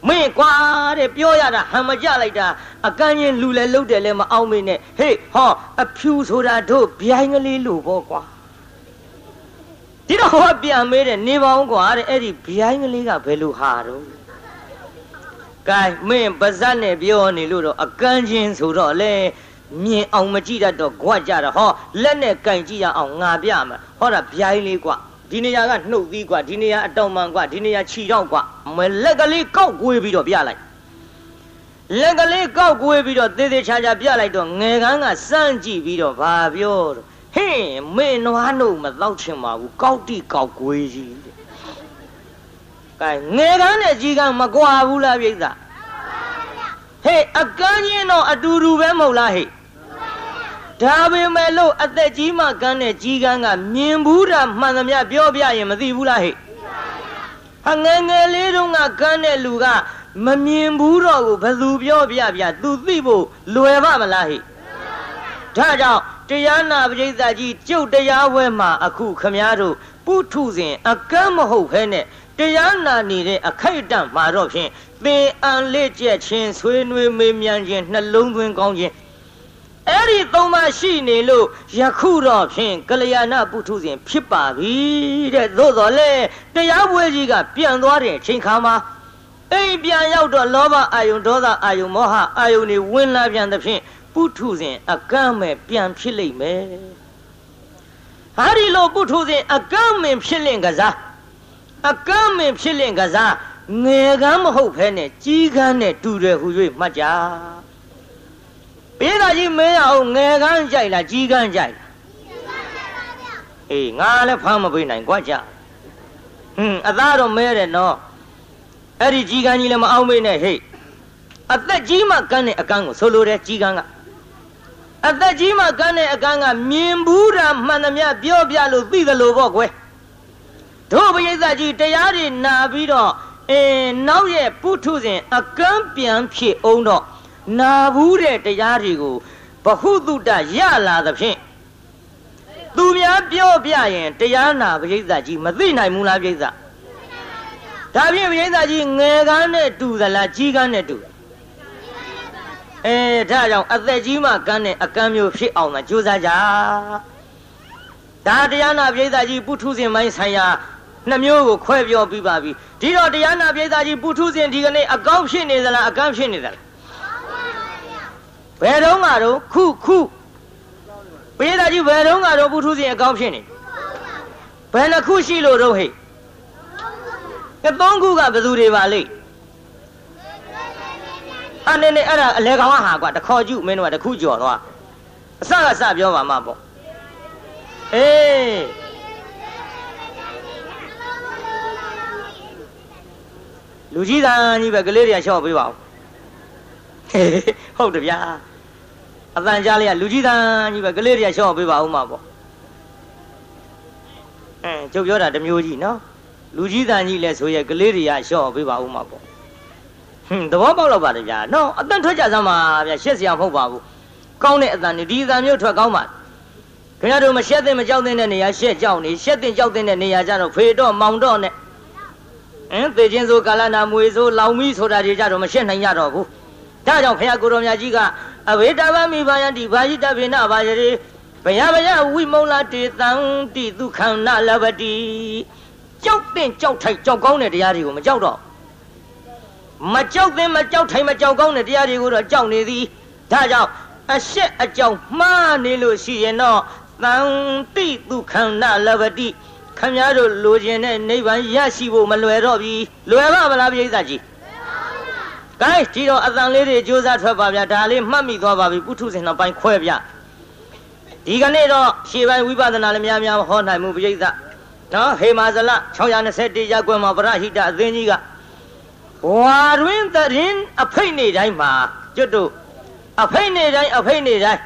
မင်းကွာတဲ့ပြောရတာဟန်မကြလိုက်တာအကန့်ချင်းလူလဲလှုပ်တယ်လဲမအောင်မင်းနဲ့ဟေးဟောအဖြူဆိုတာတို့ဗျိုင်းကလေးလို့ပေါ့ကွာဒီတော့ဟောပြန်မေးတယ်နေပါအောင်ကွာတဲ့အဲ့ဒီဗျိုင်းကလေးကဘယ်လိုဟာတော့ကဲမင်းပါဇက်နဲ့ပြောနေလို့တော့အကန့်ချင်းဆိုတော့လေမြင်အောင်မကြည့်တတ်တော့ကြွကြတာဟောလက်နဲ့ကင်ကြည့်ရအောင်ငါပြမှာဟောတာဗျိုင်းလေးကွာ ဒီနေရာကနှုတ်သီးကွာဒီနေရာအတောင်မှန်ကွာဒီနေရာခြီတော့ကွာမလက်ကလေးကောက်ကွေးပြီးတော့ပြလိုက်လက်ကလေးကောက်ကွေးပြီးတော့သေသေးချာချာပြလိုက်တော့ငယ်ကန်းကစမ်းကြည့်ပြီးတော့ဘာပြောတော့ဟင်းမင်းနွားနှုတ်မတော့ချင်ပါဘူးကောက်တိကောက်ကွေးကြီးတဲ့ကဲငယ်ကန်းနဲ့ကြီးကန်းမကွာဘူးလားပြိဿဟေးအကန်းချင်းတော့အတူတူပဲမဟုတ်လားဟေး ဒါပေမဲ့လို့အသက်ကြီးမှကန်းတဲ့ကြီးကန်းကမြင်ဘူးတာမှန်သမျှပြောပြရင်မသိဘူးလားဟဲ့အငယ်ငယ်လေးတုန်းကကန်းတဲ့လူကမမြင်ဘူးတော့ကိုဘယ်သူပြောပြပြသူသိဖို့လွယ်ပါမလားဟဲ့ဒါကြောင့်တရားနာပရိသတ်ကြီးကျုပ်တရားဝဲမှာအခုခမားတို့ပုထုဇဉ်အကမ်းမဟုတ်ခဲနဲ့တရားနာနေတဲ့အခိုက်အတန့်မှာတော့ဖြင့်သင်အံလက်ကျက်ခြင်းဆွေးနွေးမေးမြန်းခြင်းနှလုံးသွင်းကောင်းခြင်း အဲ့ဒီသုံးပါရှိနေလို့ယခုတော့ဖြင့်ကလျာဏပုထုဇဉ်ဖြစ်ပါပြီတဲ့သို့တော်လဲတရားပွဲကြီးကပြန်သွားတဲ့အချိန်ခါမှာအိမ်ပြန်ရောက်တော့လောဘအာယုံဒေါသအာယုံမောဟအာယုံတွေဝင်လာပြန်သဖြင့်ပုထုဇဉ်အကန့်မဲ့ပြန်ဖြစ်လိမ့်မယ်ဟာဒီလိုပုထုဇဉ်အကန့်မင်ဖြစ်လင့်ကစားအကန့်မင်ဖြစ်လင့်ကစားငယ်ကန်းမဟုတ်ဖဲနဲ့ကြီးကန်းနဲ့တူတယ်ဟူ၍မှတ်ကြ ပေးတာကြီးမင်းအောင်ငယ်ကန်းကြိုက်လားကြီးကန်းကြိုက်လားအေးငါလည်းဖမ်းမပေးနိုင်ကြွကြဟွန်းအသားတော့မဲတယ်နော်အဲ့ဒီကြီးကန်းကြီးလည်းမအောင်မေးနဲ့ဟေ့အသက်ကြီးမှကန်းတဲ့အကန်းကိုဆိုလိုတယ်ကြီးကန်းကအသက်ကြီးမှကန်းတဲ့အကန်းကမြင်ဘူးတာမှန်သမျှပြောပြလို့သိသလိုပေါ့ကွယ်တို့ပရိသတ်ကြီးတရားတွေနာပြီးတော့အင်းနောက်ရဲ့ပုထုဇဉ်အကန်းပြန်ဖြစ်အောင်တော့ နာဘူးတဲ့တရားတွေကိုဘဟုတုတရလာသဖြင့်သူများပြောပြရင်တရားနာပရိသတ်ကြီးမသိနိုင်ဘူးလားပရိသတ်ဒါဖြင့်ပရိသတ်ကြီးငယ်ကန်းနဲ့တူသလားကြီးကန်းနဲ့တူအဲဒါကြောင့်အသက်ကြီးမှကန်းတဲ့အကန်းမျိုးဖြစ်အောင်သာကြိုးစားကြဒါတရားနာပရိသတ်ကြီးပုထုဇဉ်မိုင်းဆိုင်ရာနှမျိုးကိုခွဲပြောပြီးပါပြီဒီတော့တရားနာပရိသတ်ကြီးပုထုဇဉ်ဒီကနေ့အကောင်းဖြစ်နေသလားအကန်းဖြစ်နေသလား ဘယ်တော့မှတော့ခုခုပိဒါကြီးဘယ်တော့မှတော့ပုထုဇဉ်အကောင်းဖြစ်နေဘယ်နှခုရှိလို့တော့ဟဲ့ကသုံးခုကဘယ်သူတွေပါလိမ့်အနေနဲ့အဲ့ဒါအလဲကောင်ဟာကွာတခေါ်ကျုမင်းတို့ကတခုကြော်သွားအစကစပြောပါမှာပေါ့အေးလူကြီးသားကြီးပဲကလေးတွေကရှော့ပေးပါဦး ဟုတ်တယ်ဗျာအတန်ကြားလေးကလူကြီးသားကြီးပဲကလေးတွေကရှော့ပေးပါဦးမှာပေါ့အဲကျုပ်ပြောတာတမျိုးကြီးနော်လူကြီးသားကြီးလဲဆိုရဲကလေးတွေကရှော့ပေးပါဦးမှာပေါ့ဟွန်းသဘောပေါက်တော့ပါတယ်ဗျာနော်အတန်ထွက်ကြစမ်းပါဗျာရှက်စရာမဟုတ်ပါဘူးကောင်းတဲ့အတန်ဒီအတန်မျိုးထွက်ကောင်းပါခင်ဗျားတို့မရှက်သင့်မကြောက်သင့်တဲ့နေရာရှက်ကြောက်နေရှက်သင့်ကြောက်သင့်တဲ့နေရာကြတော့ဖေတော့မောင်တော့နဲ့အင်းသေခြင်းဆိုကာလနာမွေဆိုလောင်မီဆိုတာတွေကြတော့မရှက်နိုင်ကြတော့ဘူး ဒါကြောင့်ဖခင်ကိုတော်မြတ်ကြီးကအဝေတဝမိဘာယတိဘာယိတဗေနဘာယရေဘယဘယဝိမုံလာတေတံတိဒုက္ခနာလဘတိကြောက်တဲ့ကြောက်ထိုက်ကြောက်ကောင်းတဲ့တရားတွေကိုမကြောက်တော့မကြောက်သင်မကြောက်ထိုင်မကြောက်ကောင်းတဲ့တရားတွေကိုတော့ကြောက်နေသည်ဒါကြောင့်အရှက်အကြောင်းမှားနေလို့ရှိရင်တော့သံတိဒုက္ခနာလဘတိခမည်းတော်လိုချင်တဲ့နိဗ္ဗာန်ရရှိဖို့မလွယ်တော့ပြီလွယ်ပါမလားပြိဿကြီး ကဲဒီတော့အတန်လေးတွေကြိုးစားထွက်ပါဗျာဒါလေးမှတ်မိသွားပါပြီပုထုဇဉ်နှစ်ပိုင်းခွဲဗျဒီကနေ့တော့ရှေးပိုင်းဝိပဿနာလည်းများများဟောနိုင်မှုပြိဿနော်ဟေမာဇလ621ရပ်ကွယ်မှာပရဟိတအသင်းကြီးကဝါတွင်တရင်အဖိတ်နေတိုင်းမှာကျွတ်တို့အဖိတ်နေတိုင်းအဖိတ်နေတိုင်း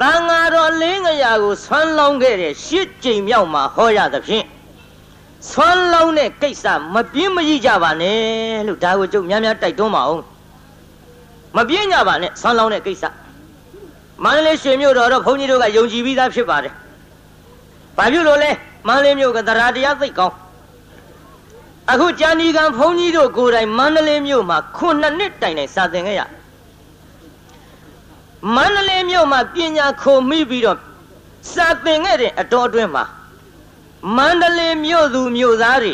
တန်ဃာတော်လင်းငရာကိုဆွမ်းလောင်းခဲ့တဲ့ရှစ်ကြိမ်မြောက်မှာဟောရသဖြင့် ဆွမ်းလောင်းတဲ့ကိစ္စမပြင်းမရကြပါနဲ့လို့ဒါကိုကျုပ်များများတိုက်တွန်းပါအောင်မပြင်းကြပါနဲ့ဆွမ်းလောင်းတဲ့ကိစ္စမန္တလေးရွှေမြို့တော်တော့ဘုန်းကြီးတို့ကယုံကြည်ပြီးသားဖြစ်ပါတယ်ဘာဖြစ်လို့လဲမန္တလေးမြို့ကတရားတရားသိကောင်းအခုကြာဏီကံဘုန်းကြီးတို့ကိုယ်တိုင်မန္တလေးမြို့မှာခုနှစ်နှစ်တိုင်တိုင်စာသင်ခဲ့ရမန္တလေးမြို့မှာပညာခုံမိပြီးတော့စာသင်ခဲ့တဲ့အတော်အတွင်းမှာ မန္တလေးမြို့သူမြို့သားတွေ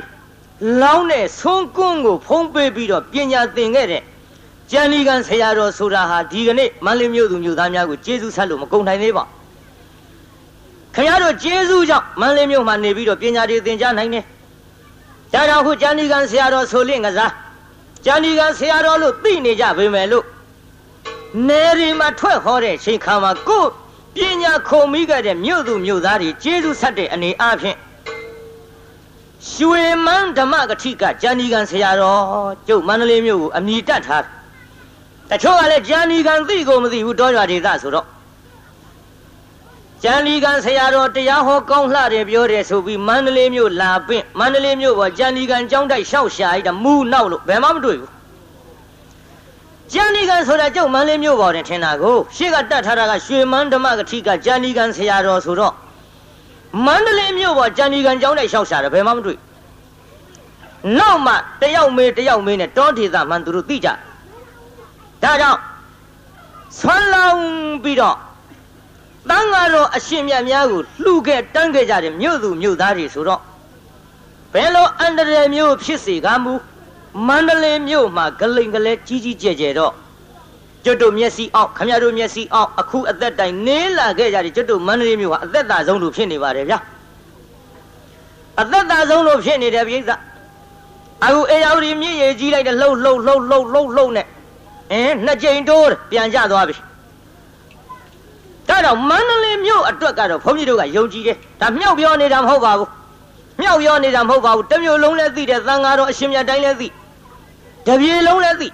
လောင်းတဲ့ဆုံးကွန်းကိုဖုံးပေးပြီးတော့ပညာသင်ခဲ့တဲ့ကျန်ဒီကံဆရာတော်ဆိုတာဟာဒီကနေ့မန္တလေးမြို့သူမြို့သားများကိုကျေးဇူးဆက်လို့မကုန်နိုင်သေးပါခင်ဗျားတို့ကျေးဇူးကြောင့်မန္တလေးမြို့မှာနေပြီးတော့ပညာတွေသင်ကြားနိုင်တယ်ဒါကြောင့်ခုကျန်ဒီကံဆရာတော်ဆိုလင့်ကစားကျန်ဒီကံဆရာတော်လို့သိနေကြပေမဲ့လို့နေရီမှာထွက်ဟောတဲ့ချိန်ခါမှာကိုပညာခုံမိခဲ့တဲ့မြို့သူမြို့သားတွေကျေးဇူးဆက်တဲ့အနေအချင်း ရွှေမန်းဓမ္မကတိကကျန်ဒီကံဆရာတော်ကျုပ်မန္တလေးမြို့ကိုအမိတတ်ထားတချို့ကလည်းကျန်ဒီကံသိကိုမသိဘူးတောရွာဒေသဆိုတော့ကျန်ဒီကံဆရာတော်တရားဟောကောင်းလှတယ်ပြောတယ်ဆိုပြီးမန္တလေးမြို့လာပင့်မန္တလေးမြို့ပေါ်ကျန်ဒီကံကျောင်းတိုက်ရှောက်ရှာလိုက်တာမူနောက်လို့ဘယ်မှမတွေ့ဘူးကျန်ဒီကံဆိုတာကျုပ်မန္တလေးမြို့ပေါ်တင်ထင်တာကိုရှေ့ကတတ်ထားတာကရွှေမန်းဓမ္မကတိကကျန်ဒီကံဆရာတော်ဆိုတော့ မန္တလေးမြို့ပေါ်ကျန်ဒီကံကျောင်းတိုက်ရှောက်ရှာတယ်ဘယ်မှမတွေ့နောက်မှတယောက်မေးတယောက်မေးနဲ့တောဒေသမှန်သူတို့သိကြဒါကြောင့်ဆွမ်းလောင်းပြီးတော့တန်ဃာတော်အရှင်မြတ်များကိုလှူခဲ့တန်းခဲ့ကြတဲ့မြို့သူမြို့သားတွေဆိုတော့ဘယ်လိုအန္တရာယ်မျိုးဖြစ်စေကမူမန္တလေးမြို့မှာဂလိန်ကလေးကြီးကြီးကျယ်ကျယ်တော့ ကျွတ်တို့မျက်စိအောက်ခမရတို့မျက်စိအောက်အခုအသက်တိုင်နေလာခဲ့ကြတယ်ကျွတ်တို့မန္တလေးမြို့ဟာအသက်သာဆုံးလို့ဖြစ်နေပါတယ်ဗျာအသက်သာဆုံးလို့ဖြစ်နေတယ်ပြိဿအခုအေယာဝတီမြင့်ရည်ကြီးလိုက်တဲ့လှုပ်လှုပ်လှုပ်လှုပ်လှုပ်လှုပ်နဲ့အင်းနှစ်ကြိမ်တိုးပြန်ကျသွားပြီဒါတော့မန္တလေးမြို့အတွက်ကတော့ဘုန်းကြီးတို့ကယုံကြည်တယ်ဒါမြောက်ပြောနေတာမဟုတ်ပါဘူးမြောက်ပြောနေတာမဟုတ်ပါဘူးတစ်မျိုးလုံးလည်းသိတယ်သံဃာတော်အရှင်မြတ်တိုင်းလည်းသိတပြေလုံးလည်းသိ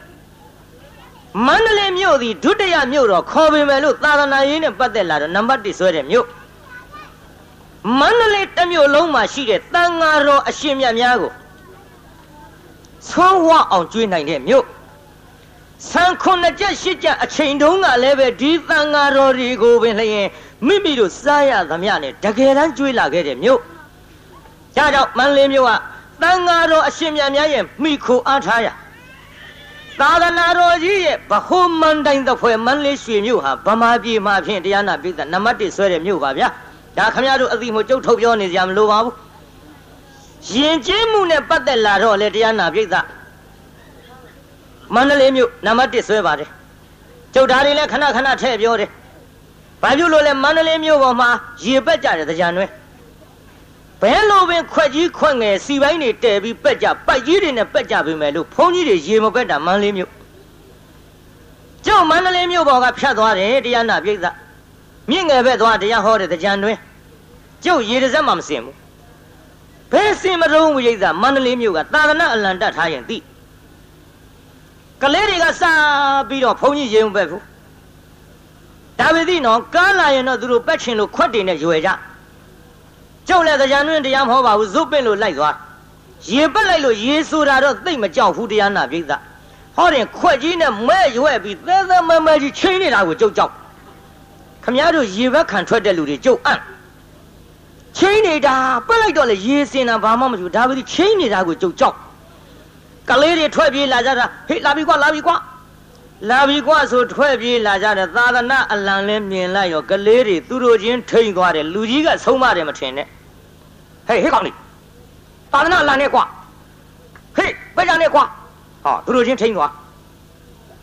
မန္တလေးမြို့သည်ဒုတိယမြို့တော်ခေါ်ပေမဲ့လို့သာသနာရေးနဲ့ပတ်သက်လာတော့နံပါတ်1ဆွဲတဲ့မြို့မန္တလေးတစ်မြို့လုံးမှာရှိတဲ့သံဃာတော်အရှင်မြတ်များကိုဆွမ်းဝအောင်ကျွေးနိုင်တဲ့မြို့ဆန်ခုနှစ်ချက်ရှစ်ချက်အချိန်တုန်းကလည်းပဲဒီသံဃာတော်တွေကိုပင်လျင်မိမိတို့စားရသမျှနဲ့တကယ်တမ်းကျွေးလာခဲ့တဲ့မြို့။ဒါကြောင့်မန္တလေးမြို့ကသံဃာတော်အရှင်မြတ်များရဲ့မိခိုအားထားရ သာသနာတော်ကြီးရဲ့ဗဟိုမန္တိုင်သဖွယ်မန္တလေးရွှေမြို့ဟာဗမာပြည်မှာဖြင့်တရားနာပိသနံပါတ်1ဆွဲတဲ့မြို့ပါဗျာ။ဒါခမရတို့အသိမို့ကြုတ်ထုတ်ပြောနေကြမလို့ပါဘူး။ယဉ်ကျေးမှုနဲ့ပတ်သက်လာတော့လေတရားနာပိသမန္တလေးမြို့နံပါတ်1ဆွဲပါတယ်ကျုပ်ဓာတ်တွေလည်းခဏခဏထည့်ပြောတယ်ဘာဖြစ်လို့လဲမန္တလေးမြို့ပေါ်မှာရေပက်ကြတယ်ကြံတွဲ ဘယ်လိုပင်ခွက်ကြီးခွက်ငယ်စီပိုင်းတွေတဲပြီးပက်ကြပိုက်ကြီးတွေနဲ့ပက်ကြပြီမဲ့လို့ဘုန်းကြီးတွေရေမပက်တာမန္တလေးမြို့ကျုပ်မန္တလေးမြို့ပေါ်ကဖြတ်သွားတယ်တရားနာပြိဿမြင့်ငယ်ဘက်သွားတရားဟောတဲ့ကြံတွင်ကျုပ်ရေတစက်မှမစင်ဘူးဘယ်စင်မတုံးဝိဿမန္တလေးမြို့ကသာသနာအလံတက်ထားရင်သိကလေးတွေကစပြီးတော့ဘုန်းကြီးရေုံပဲဘူးဒါပေသိနော်ကားလာရင်တော့သူတို့ပက်ချင်လို့ခွက်တင်နဲ့ရွယ်ကြ ကျုပ်လည်းကြံတွင်တရားမဟောပါဘူးဇုတ်ပင့်လို့လိုက်သွားရေပက်လိုက်လို့ရေဆိုတာတော့သိမ့်မကြောက်ဘူးတရားနာပြိဿဟောတယ်ခွက်ကြီးနဲ့မဲ့ရွက်ပြီးသဲသဲမဲမဲကြီးချင်းနေတာကိုကြုတ်ကြောက်ခမည်းတော်ရေဘက်ခံထွက်တဲ့လူတွေကြုတ်အံ့ချင်းနေတာပက်လိုက်တော့လေရေစင်တာဘာမှမဖြစ်ဒါပဲဒီချင်းနေတာကိုကြုတ်ကြောက်ကလေးတွေထွက်ပြေးလာကြတာဟေးလာပြီကွာလာပြီကွာ လာပြီကွာဆိုထွက်ပြေးလာကြတယ်သာသနာအလံလဲမြင်လိုက်ရောကလေးတွေသူတို့ချင်းထိန်သွားတယ်လူကြီးကဆုံးမတယ်မထင်နဲ့ဟေးဟေးကောင်းနေသာသနာအလံနဲ့ကွာဟေးပဲကြနဲ့ကွာဟောသူတို့ချင်းထိန်သွား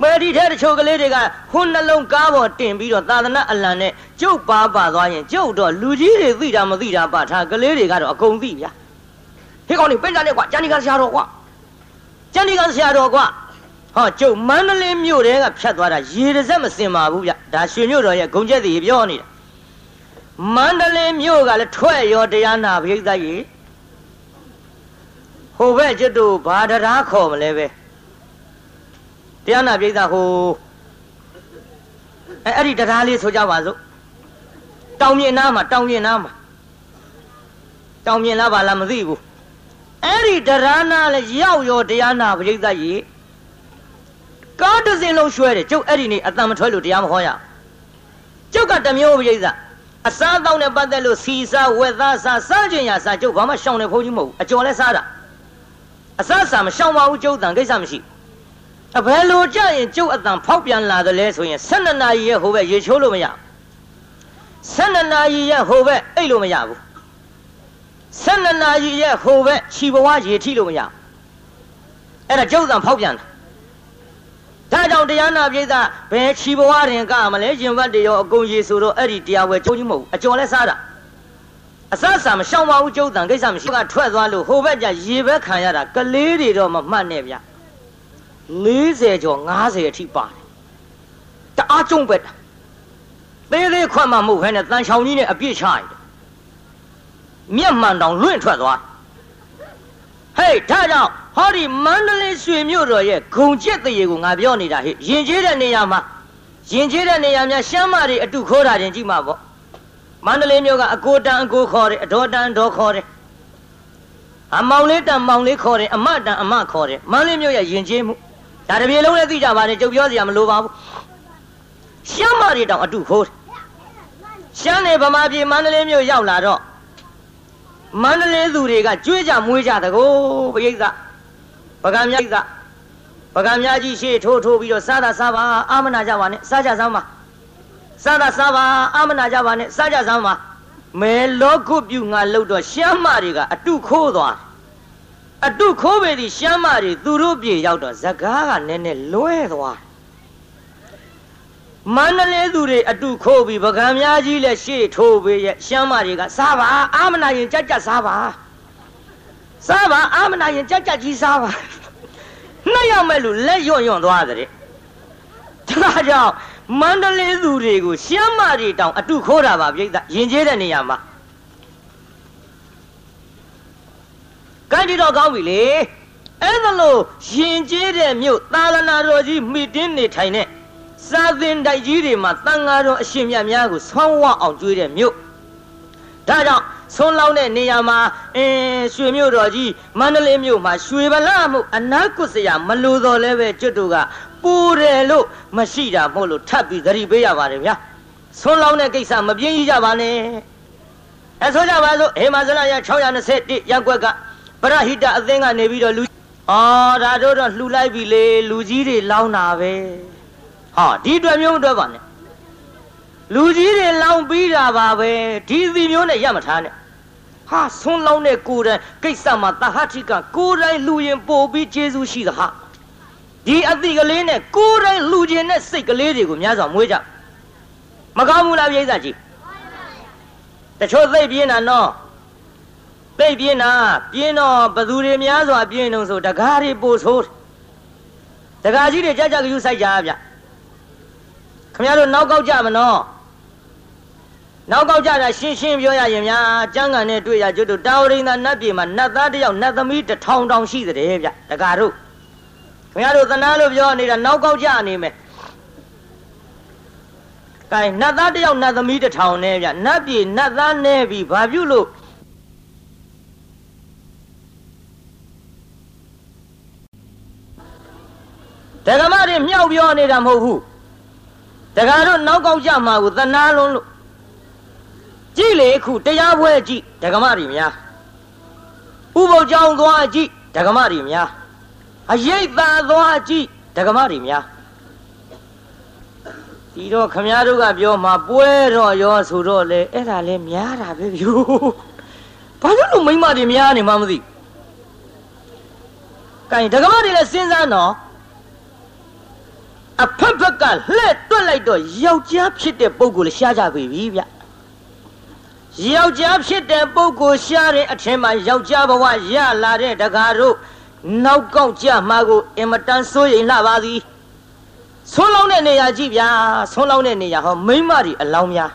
မယ်ဒီထဲတချို့ကလေးတွေကဟွန်းနှလုံးကားပေါ်တင်ပြီးတော့သာသနာအလံနဲ့ကျုပ်ပါပါသွားရင်ကျုပ်တော့လူကြီးတွေသိတာမသိတာပါထားကလေးတွေကတော့အကုန်သိဗျာဟေးကောင်းနေပဲကြနဲ့ကွာကျန်ဒီကဆရာတော်ကွာကျန်ဒီကဆရာတော်ကွာ ဟောကျုပ်မန္တလေးမြို့တဲကဖြတ်သွားတာရေတစ်စက်မစင်ပါဘူးဗျဒါရွှေမြို့တော်ရဲ့ဂုံကျက်စီပြောနေတာမန္တလေးမြို့ကလည်းထွက်ရောတရားနာပရိသတ်ကြီးဟိုဘက်ကျွတ်တို့ဘာတရားခေါ်မလဲပဲတရားနာပရိသတ်ဟိုအဲအဲ့ဒီတရားလေးဆိုကြပါစို့တောင်မြင်နားမှာတောင်မြင်နားမှာတောင်မြင်လားပါလားမသိဘူးအဲ့ဒီတရားနာလည်းရောက်ရောတရားနာပရိသတ်ကြီး ကားတစ်စင်းလုံးရွှဲတယ်ကျုပ်အဲ့ဒီနေ့အတန်မထွက်လို့တရားမဟောရကျုပ်ကတမျိုးပရိသတ်အစားတောင်းနဲ့ပတ်သက်လို့စီစားဝက်သားစားစားခြင်းရစားကျုပ်ဘာမှရှောင်နေဖို့ကြီးမဟုတ်ဘူးအကျော်လဲစားတာအစားစားမရှောင်ပါဘူးကျုပ်တန်ကိစ္စမရှိအဘယ်လိုကြရင်ကျုပ်အတန်ဖောက်ပြန်လာတယ်လဲဆိုရင်12နာရီရဲ့ဟိုဘက်ရေချိုးလို့မရ12နာရီရဲ့ဟိုဘက်အိတ်လို့မရဘူး12နာရီရဲ့ဟိုဘက်ခြီဘဝရေထိလို့မရအဲ့ဒါကျုပ်တန်ဖောက်ပြန်တာ ဒါကြောင့်တရားနာပိဿဘယ်ခြီဘဝရင်ကမလဲရင်ဘတ်တရောအကုန်ရေဆိုတော့အဲ့ဒီတရားဝဲကျုံကြီးမဟုတ်အကျော်လဲစားတာအစအစမရှောင်ပါဘူးကျုပ်တန်ကိစ္စမရှိကထွက်သွားလို့ဟိုဘက်ကျရေဘက်ခံရတာကလေးတွေတော့မမှတ်နဲ့ဗျ40ကျော်50အထိပါတယ်တအားကျုံပဲတာသေးသေးခွတ်မှမဟုတ်ဘဲနဲ့တန်ချောင်ကြီးနဲ့အပြည့်ချရတယ်မျက်မှန်တောင်လွင့်ထွက်သွား ဟေးဒါကြောင့်ဟောဒီမန္တလေးရွှေမြို့တော်ရဲ့ဂုံကျက်တရေကိုငါပြောနေတာဟဲ့ယင်ကျေးတဲ့နေရာမှာယင်ကျေးတဲ့နေရာများရှမ်းမတွေအတုခိုးတာတင်ကြည့်မှာပေါ့မန္တလေးမြို့ကအကိုတန်အကိုခေါ်တယ်အတော်တန်အတော်ခေါ်တယ်အမောင်လေးတန်မောင်လေးခေါ်တယ်အမတန်အမခေါ်တယ်မန္တလေးမြို့ရဲ့ယင်ကျေးမှုဒါတပြေလုံးလည်းသိကြပါနဲ့ကြုတ်ပြောစရာမလိုပါဘူးရှမ်းမတွေတောင်အတုခိုးတယ်ရှမ်းနေဗမာပြည်မန္တလေးမြို့ရောက်လာတော့ မန္တလေးသူတွေကကြွေးကြမွေးကြတကောပရိသတ်ပကံမြတ်ကပကံမြတ်ကြီးရှေ့ထိုးထိုးပြီးတော့စားတာစားပါအာမနာကြပါနဲ့စားကြစမ်းပါစားတာစားပါအာမနာကြပါနဲ့စားကြစမ်းပါမဲလောကုပြုငါလို့တော့ရှမ်းမတွေကအတုခိုးသွားအတုခိုးပေသည်ရှမ်းမတွေသူတို့ပြေရောက်တော့ဇကားကနည်းနည်းလွဲသွား မန္တလေးသူတွေအတုခိုးပြီးပကံများကြီးလည်းရှေ့ထိုးပေးရဲ့ရှမ်းမတွေကစားပါအာမနာရင်ကြက်ကြက်စားပါစားပါအာမနာရင်ကြက်ကြက်ကြီးစားပါနှစ်ယောက်မဲ့လူလက်ရွံ့ရွံ့သွားတဲ့ဒါကြောင့်မန္တလေးသူတွေကိုရှမ်းမတွေတောင်အတုခိုးတာပါပြိဿယင်ကျေးတဲ့နေရာမှာကံဒီတော့ကောင်းပြီလေအဲ့ဒါလို့ယင်ကျေးတဲ့မြို့သာလနာတော်ကြီးမိတင်းနေထိုင်တဲ့ စာသင်တိုက်ကြီးတွေမှာတန်ဃာတော်အရှင်မြတ်များကိုဆောင်းဝအောင်ကျွေးတဲ့မြို့ဒါကြောင့်ဆုံးလောင်းတဲ့နေရာမှာအင်းရွှေမြို့တော်ကြီးမန္တလေးမြို့မှာရွှေဗလာမှုအနာကုစရာမလိုတော့လဲပဲကျွတ်တို့ကပူတယ်လို့မရှိတာမို့လို့ထပ်ပြီးသတိပေးရပါတယ်ဗျာဆုံးလောင်းတဲ့ကိစ္စမပြင်းကြီးကြပါနဲ့အဲဆိုကြပါစို့ဟေမာဇလရ621ရက်ွက်ကပရဟိတအသင်းကနေပြီးတော့လူအော်ဒါတို့တော့လှူလိုက်ပြီလေလူကြီးတွေလောင်းတာပဲ ဟာဒီအတွက်မျိုးမတွက်ပါနဲ့လူကြီးတွေလောင်ပြီးတာပါပဲဒီစီမျိုးနဲ့ရမထားနဲ့ဟာဆွန်းလောင်းတဲ့ကိုယ်တိုင်ကိစ္စမှာတဟတိကကိုယ်တိုင်လူရင်ပို့ပြီးကျေးဇူးရှိသဟာဒီအတိကလေးနဲ့ကိုယ်တိုင်လူကျင်တဲ့စိတ်ကလေးတွေကိုများစွာမွေးကြမကောင်းဘူးလားပြိဿကြီးတချို့သိပြင်းတာနော်သိပြင်းတာပြင်းတော့ဘသူတွေများစွာပြင်းတော့ဆိုတကားတွေပို့ဆိုးတကားကြီးတွေကြကြကယူဆိုင်ကြဗျ ခင်ဗျားတို့နောက်ကောက်ကြမနော်နောက်ကောက်ကြတာရှင်းရှင်းပြောရရင်များကျမ်းဂန်နဲ့တွေ့ရကျွတ်တို့တာဝရိန္ဒနတ်ပြည်မှာနတ်သားတစ်ယောက်နတ်သမီးတစ်ထောင်တောင်ရှိတဲ့ဗျတကားတို့ခင်ဗျားတို့သနာလို့ပြောနေတာနောက်ကောက်ကြနေမယ်ကဲနတ်သားတစ်ယောက်နတ်သမီးတစ်ထောင်နဲ့ဗျနတ်ပြည်နတ်သားနဲ့ပြီဘာပြုလို့ဒကမတွေမြောက်ပြောနေတာမဟုတ်ဘူး ဒကာတို့နောက်ကောက်ကြမှာကိုသနာလုံးလို့ကြည့်လေခုတရားပွဲကြည့်ဒကမတွေများဥပုပ်ကြောင်းသွားကြည့်ဒကမတွေများအရေးသာသွားကြည့်ဒကမတွေများဒီတော့ခမည်းတော်ကပြောမှာပွဲတော့ရောဆိုတော့လေအဲ့ဒါလဲများတာပဲဗျို့ဘာလို့လို့မိမတွေများနေမှမသိကဲဒကမတွေလည်းစဉ်းစားတော့ အဖက်ဖက်ကလှဲ့တွက်လိုက်တော့ယောက်ျားဖြစ်တဲ့ပုံကိုလည်းရှားကြပြီဗျယောက်ျားဖြစ်တဲ့ပုံကိုရှားတဲ့အထင်မှာယောက်ျားဘဝရလာတဲ့တကားတို့နောက်ကောက်ကြမှာကိုအင်မတန်စိုးရိမ်လာပါသည်ဆွန်းလောင်းတဲ့နေရာကြည့်ဗျာဆွန်းလောင်းတဲ့နေရာဟောမိမ့်မတွေအလောင်းများ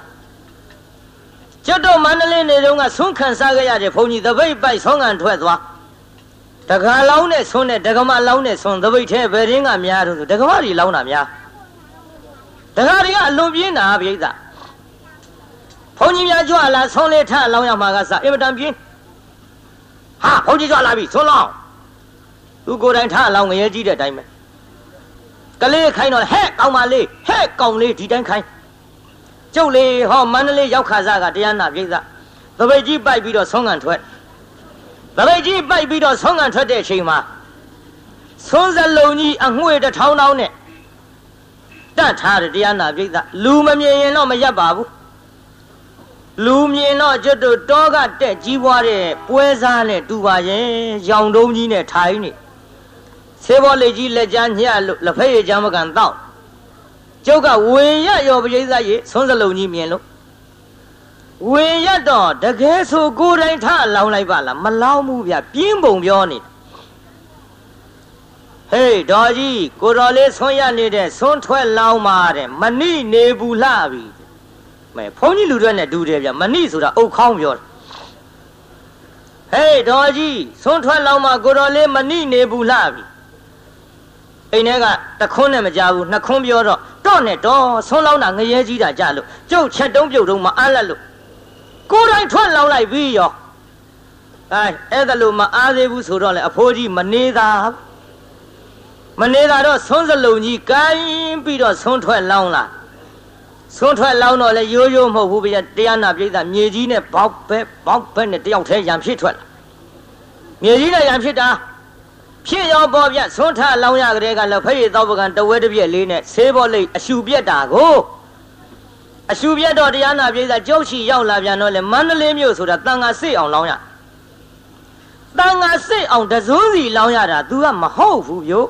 ကျွတ်တော့မန္တလေးနေတုန်းကဆွန်းခံစားခဲ့ရတဲ့ဘုန်းကြီးတပိတ်ပိုက်ဆွန်းခံထွက်သွား တကားလောင်းနဲ့ဆွန်းနဲ့ဒကမလောင်းနဲ့ဆွန်းတပိတ်ထဲဘယ်ရင်းကများတော့ဆိုဒကမတွေလောင်းတာများဒကာတွေကအလွန်ပြင်းတာပြိဿဘုန်းကြီးများကြွလာဆွန်းလေးထလောင်းရမှာကစအင်မတန်ပြင်းဟာဘုန်းကြီးကြွလာပြီဆွန်းလောင်းသူကိုယ်တိုင်ထလောင်းငရဲကြီးတဲ့အတိုင်းပဲကလေးခိုင်းတော့ဟဲ့ကောင်းပါလေဟဲ့ကောင်းလေးဒီတိုင်းခိုင်းကျုပ်လေးဟောမန္တလေးရောက်ခါစားကတရားနာပြိဿသပိတ်ကြီးပိုက်ပြီးတော့ဆွမ်းကန်ထွက် သပိတ်ကြီးပိုက်ပြီးတော့ဆွမ်းကန်ထွက်တဲ့အချိန်မှာဆွန်းစလုံးကြီးအငွေတစ်ထောင်းထောင်းနဲ့တတ်ထားတဲ့တရားနာပြိဿလူမမြင်ရင်တော့မရက်ပါဘူးလူမြင်တော့ကျွတ်တို့တောကတက်ကြီးပွားတဲ့ပွဲစားနဲ့တူပါရဲ့ရောင်တုံးကြီးနဲ့ထိုင်းနေဆေးဘောလေးကြီးလက်ချမ်းညှလို့လက်ဖက်ရည်ချမ်းမကန်တောက်ကျုပ်ကဝင်ရရောပရိသတ်ရေဆွန်းစလုံးကြီးမြင်လို့ ဝင်ရတော့တကယ်ဆိုကိုယ်တိုင်ထလောင်းလိုက်ပါလားမလောင်းဘူးဗျပြင်းပုံပြောနေဟေးဒေါ်ကြီးကိုတော်လေးဆွန်းရနေတဲ့ဆွန်းထွက်လောင်းပါတဲ့မနိနေဘူးလှပြီမဲဘုန်းကြီးလူတွေနဲ့ဒူတယ်ဗျမနိဆိုတာအုတ်ခေါင်းပြောတယ်ဟေးဒေါ်ကြီးဆွန်းထွက်လောင်းမှာကိုတော်လေးမနိနေဘူးလှပြီအိမ်ထဲကတခွန်းနဲ့မကြဘူးနှစ်ခွန်းပြောတော့တော့နဲ့တော့ဆွန်းလောင်းတာငရဲကြီးတာကြလို့ကျုပ်ချက်တုံးပြုတ်တုံးမအားလက်လို့ ကိုယ်တိုင်ထွက်လောင်းလိုက်ပြီးရောအဲအဲ့ဒါလို့မအားသေးဘူးဆိုတော့လေအဖိုးကြီးမနေတာမနေတာတော့ဆွန်းစလုံးကြီးကိုင်းပြီးတော့ဆွန်းထွက်လောင်းလာဆွန်းထွက်လောင်းတော့လေရိုးရိုးမဟုတ်ဘူးဗျတရားနာပြိဿမြေကြီးနဲ့ဘောက်ဘက်ဘောက်ဘက်နဲ့တယောက်တည်းရံဖြစ်ထွက်လာမြေကြီးနဲ့ရံဖြစ်တာဖြစ်ရောပေါ်ပြဆွန်းထလောင်းရကလေးကလည်းဖရိသောပကံတဝဲတစ်ပြက်လေးနဲ့ဆေးဘောလိတ်အရှူပြက်တာကို အရှူပြက်တော့တရားနာပြေးစားကြောက်ချီရောက်လာပြန်တော့လေမန္တလေးမြို့ဆိုတာတန်ငါစိတ်အောင်လောင်းရတန်ငါစိတ်အောင်တဇွန်းစီလောင်းရတာ तू ကမဟုတ်ဘူးဗျို့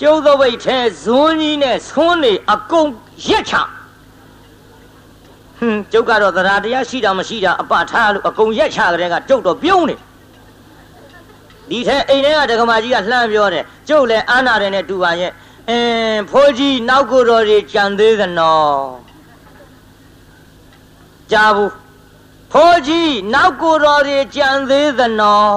ကျုပ်သောဘိတ်ထဲဇွန်းကြီးနဲ့ဆွန်းနေအကုန်ရက်ချဟွန်းကျုပ်ကတော့တရားတရားရှိတာမရှိတာအပထားလို့အကုန်ရက်ချကြတဲ့ကကျုပ်တော့ပြုံးနေဒီထဲအိမ်ထဲကဒကမာကြီးကလှမ်းပြောတယ်ကျုပ်လည်းအာနာတယ်နဲ့တူပါရဲ့အင်းဖိုးကြီးနောက်ကိုယ်တော်တွေကြံသေးသနော် ကြားဘူးဖိုးကြီးနောက်ကိုယ်တော်တွေကြံသေးသနော်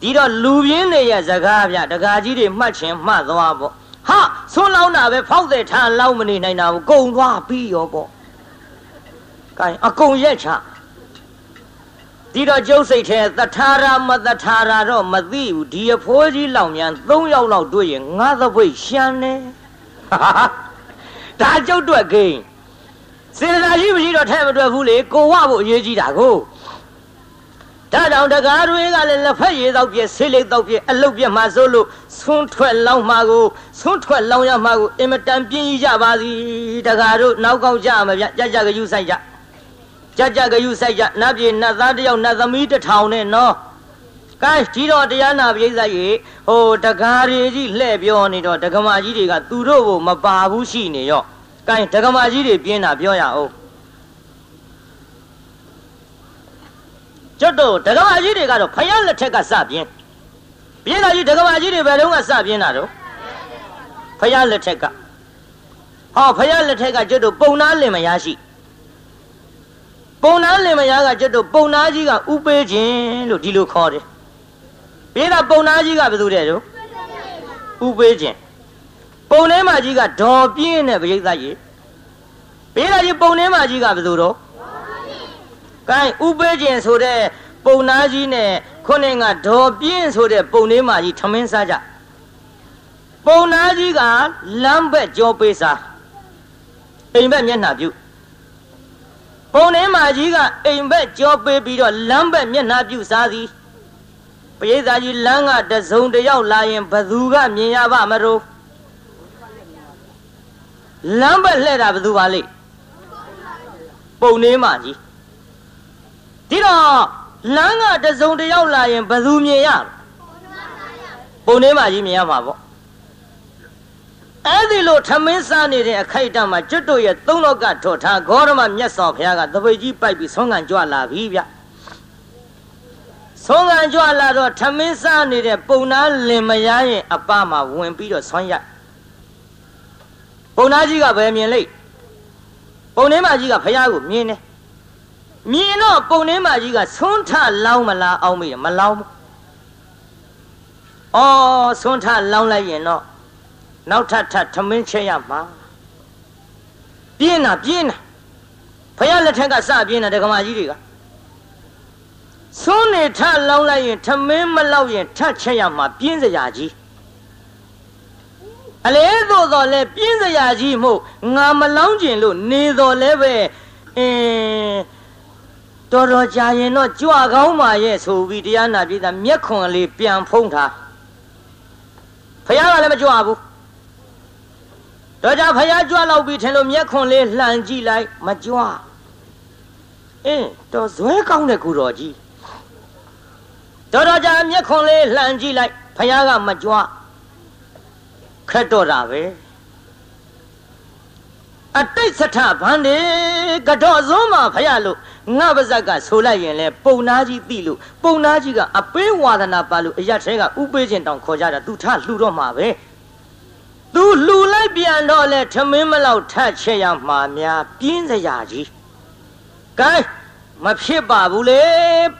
ဒီတော့လူပြင်းတွေရဲ့စကားဗျဒကာကြီးတွေမှတ်ချင်မှတ်သွားပေါ့ဟာဆွန်းလောင်းတာပဲဖောက်တဲ့ထားလောက်မနေနိုင်တာဘူးကုံသွားပြီးရောပေါ့ကဲအကုံရက်ချဒီတော့ကျုပ်စိတ်ထဲသထာရမသထာရတော့မသိဘူးဒီအဖိုးကြီးလောင်မြန်၃ယောက်လောက်တွေ့ရင်ငါသပိတ်ရှမ်းနေဒါကျုပ်တွေ့ကိန်း စေတနာရှိမရှိတော့ထဲမတွေ့ဘူးလေကိုဝဖို့အရေးကြီးတာကိုဒါကြောင့်တကားတွေကလည်းလက်ဖက်ရည်တော့ပြည့်ဆေးလိတ်တော့ပြည့်အလုတ်ပြည့်မှဆိုလို့ဆွန်းထွက်လောင်းမှာကိုဆွန်းထွက်လောင်းရမှာကိုအင်မတန်ပြင်းကြီးကြပါစီတကားတို့နောက်ကောက်ကြမှာဗျကြကြကယူဆိုင်ကြကြကြကယူဆိုင်ကြနတ်ပြည်နတ်သားတယောက်နတ်သမီးတစ်ထောင်နဲ့နော်ကဲဒီတော့တရားနာပိဿရေဟိုတကားတွေကြီးလှဲ့ပြောနေတော့ဒကမာကြီးတွေကသူတို့ကိုမပါဘူးရှိနေရော ကဲဒကမာကြီးတွေပြင်းတာပြောရအောင်ကျွတ်တို့ဒကမာကြီးတွေကတော့ဖယားလက်ထက်ကစပြင်းပြင်းတာကြီးဒကမာကြီးတွေဘယ်တော့ကစပြင်းတာတော့ဖယားလက်ထက်ကဟောဖယားလက်ထက်ကကျွတ်တို့ပုံနာလင်မယားရှိပုံနာလင်မယားကကျွတ်တို့ပုံနာကြီးကဥပေးခြင်းလို့ဒီလိုခေါ်တယ်ပြီးတော့ပုံနာကြီးကဘယ်သူတဲ့တို့ဥပေးခြင်း ပုံထဲမှာကြီးကဒေါ်ပြင်းတဲ့ပရိသတ်ကြီးပြီးတော့ဒီပုံထဲမှာကြီးကဘယ်သူတော့ကဲဥပေးခြင်းဆိုတဲ့ပုံနာကြီးနဲ့ခုနှစ်ကဒေါ်ပြင်းဆိုတဲ့ပုံထဲမှာကြီးထမင်းစားကြပုံနာကြီးကလမ်းဘက်ကြောပေးစားအိမ်ဘက်မျက်နှာပြုပုံထဲမှာကြီးကအိမ်ဘက်ကြောပေးပြီးတော့လမ်းဘက်မျက်နှာပြုစားသည်ပရိသတ်ကြီးလမ်းကတစုံတယောက်လာရင်ဘသူကမြင်ရပါမလို့ လမ်းဘက်လှဲ့တာဘသူပါလိမ့်ပုံနေမှာကြီးဒီတော့လမ်းကတစုံတယောက်လာရင်ဘသူမြင်ရပုံနေမှာကြီးမြင်ရမှာပေါ့အဲ့ဒီလိုထမင်းစားနေတဲ့အခိုက်အတန့်မှာကျွတ်တို့ရဲ့သုံးလောက်ကထော်ထားဂေါရမမြတ်စွာဘုရားကတပိတ်ကြီးပိုက်ပြီးဆုံးခံကြွလာပြီဗျဆုံးခံကြွလာတော့ထမင်းစားနေတဲ့ပုံနာလင်မယားရဲ့အပမှာဝင်ပြီးတော့ဆွမ်းရ ပုံနာကြီးကဘယ်မြင်လိမ့်ပုံနှင်းမကြီးကဖះကိုမြင်တယ်မြင်တော့ပုံနှင်းမကြီးကဆွန်းထလောင်းမလားအောင်မေးမလောင်းဘူးအော်ဆွန်းထလောင်းလိုက်ရင်တော့နောက်ထပ်ထပ်ထမင်းချက်ရမှာပြင်းတာပြင်းတာဖះလက်ထက်ကစပြင်းတာဒကမာကြီးတွေကဆွန်းနေထလောင်းလိုက်ရင်ထမင်းမလောက်ရင်ထပ်ချက်ရမှာပြင်းစရာကြီး အလဲသို့တော်လဲပြင်းစရာကြီးမို့ငါမလောင်းကျင်လို့နေတော်လဲပဲအင်းတော်တော်ကြာရင်တော့ကြွကောင်းပါရဲ့ဆိုပြီးတရားနာပြည်သားမျက်ခွန်လေးပြန်ဖုံးထားဖះကလည်းမကြွဘူးတော့ကြဖះကြွလောက်ပြီးထင်လို့မျက်ခွန်လေးလှန်ကြည့်လိုက်မကြွအင်းတော်ဇွဲကောင်းတဲ့ကူတော်ကြီးတော်တော်ကြာမျက်ခွန်လေးလှန်ကြည့်လိုက်ဖះကမကြွ ခက်တော့တာပဲအတိတ်စထဗန္ဒီကတော့စုံးမှာဖရလို့ငါပါဇက်ကဆိုလိုက်ရင်လဲပုံနာကြီးသိလို့ပုံနာကြီးကအပေးဝါဒနာပါလို့အရက်ထဲကဥပေးခြင်းတောင်ခေါ်ကြတာသူထလှူတော့မှာပဲသူလှူလိုက်ပြန်တော့လဲထမင်းမလောက်ထတ်ချက်ရမှာများပြင်းစရာကြီးကဲမဖြစ်ပါဘူးလေ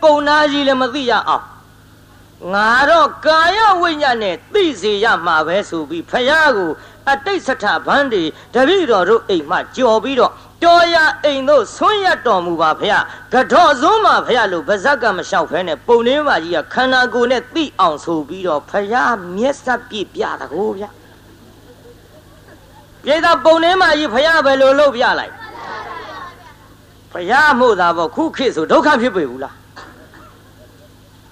ပုံနာကြီးလည်းမသိရအောင် ငါတော့ကာယဝိညာဉ်နဲ့သိစေရမှာပဲဆိုပြီးဖယားကိုအတိတ်စထဗန်းဒီတပည့်တော်တို့အိမ်မှကြော်ပြီးတော့တော်ရအိမ်တို့ဆွန့်ရတော်မူပါဖယားကတော့စွန်းမှာဖယားလို့ဗဇက်ကမလျှောက်ဖဲနဲ့ပုံနှင်းမကြီးကခန္ဓာကိုယ်နဲ့သိအောင်ဆိုပြီးတော့ဖယားမျက်စပ်ပြပြတကိုဗျပြေသာပုံနှင်းမကြီးဖယားပဲလို့လုပ်ပြလိုက်ဖယားမို့သာပေါ့ခုခေတ်ဆိုဒုက္ခဖြစ်ပေဘူးလား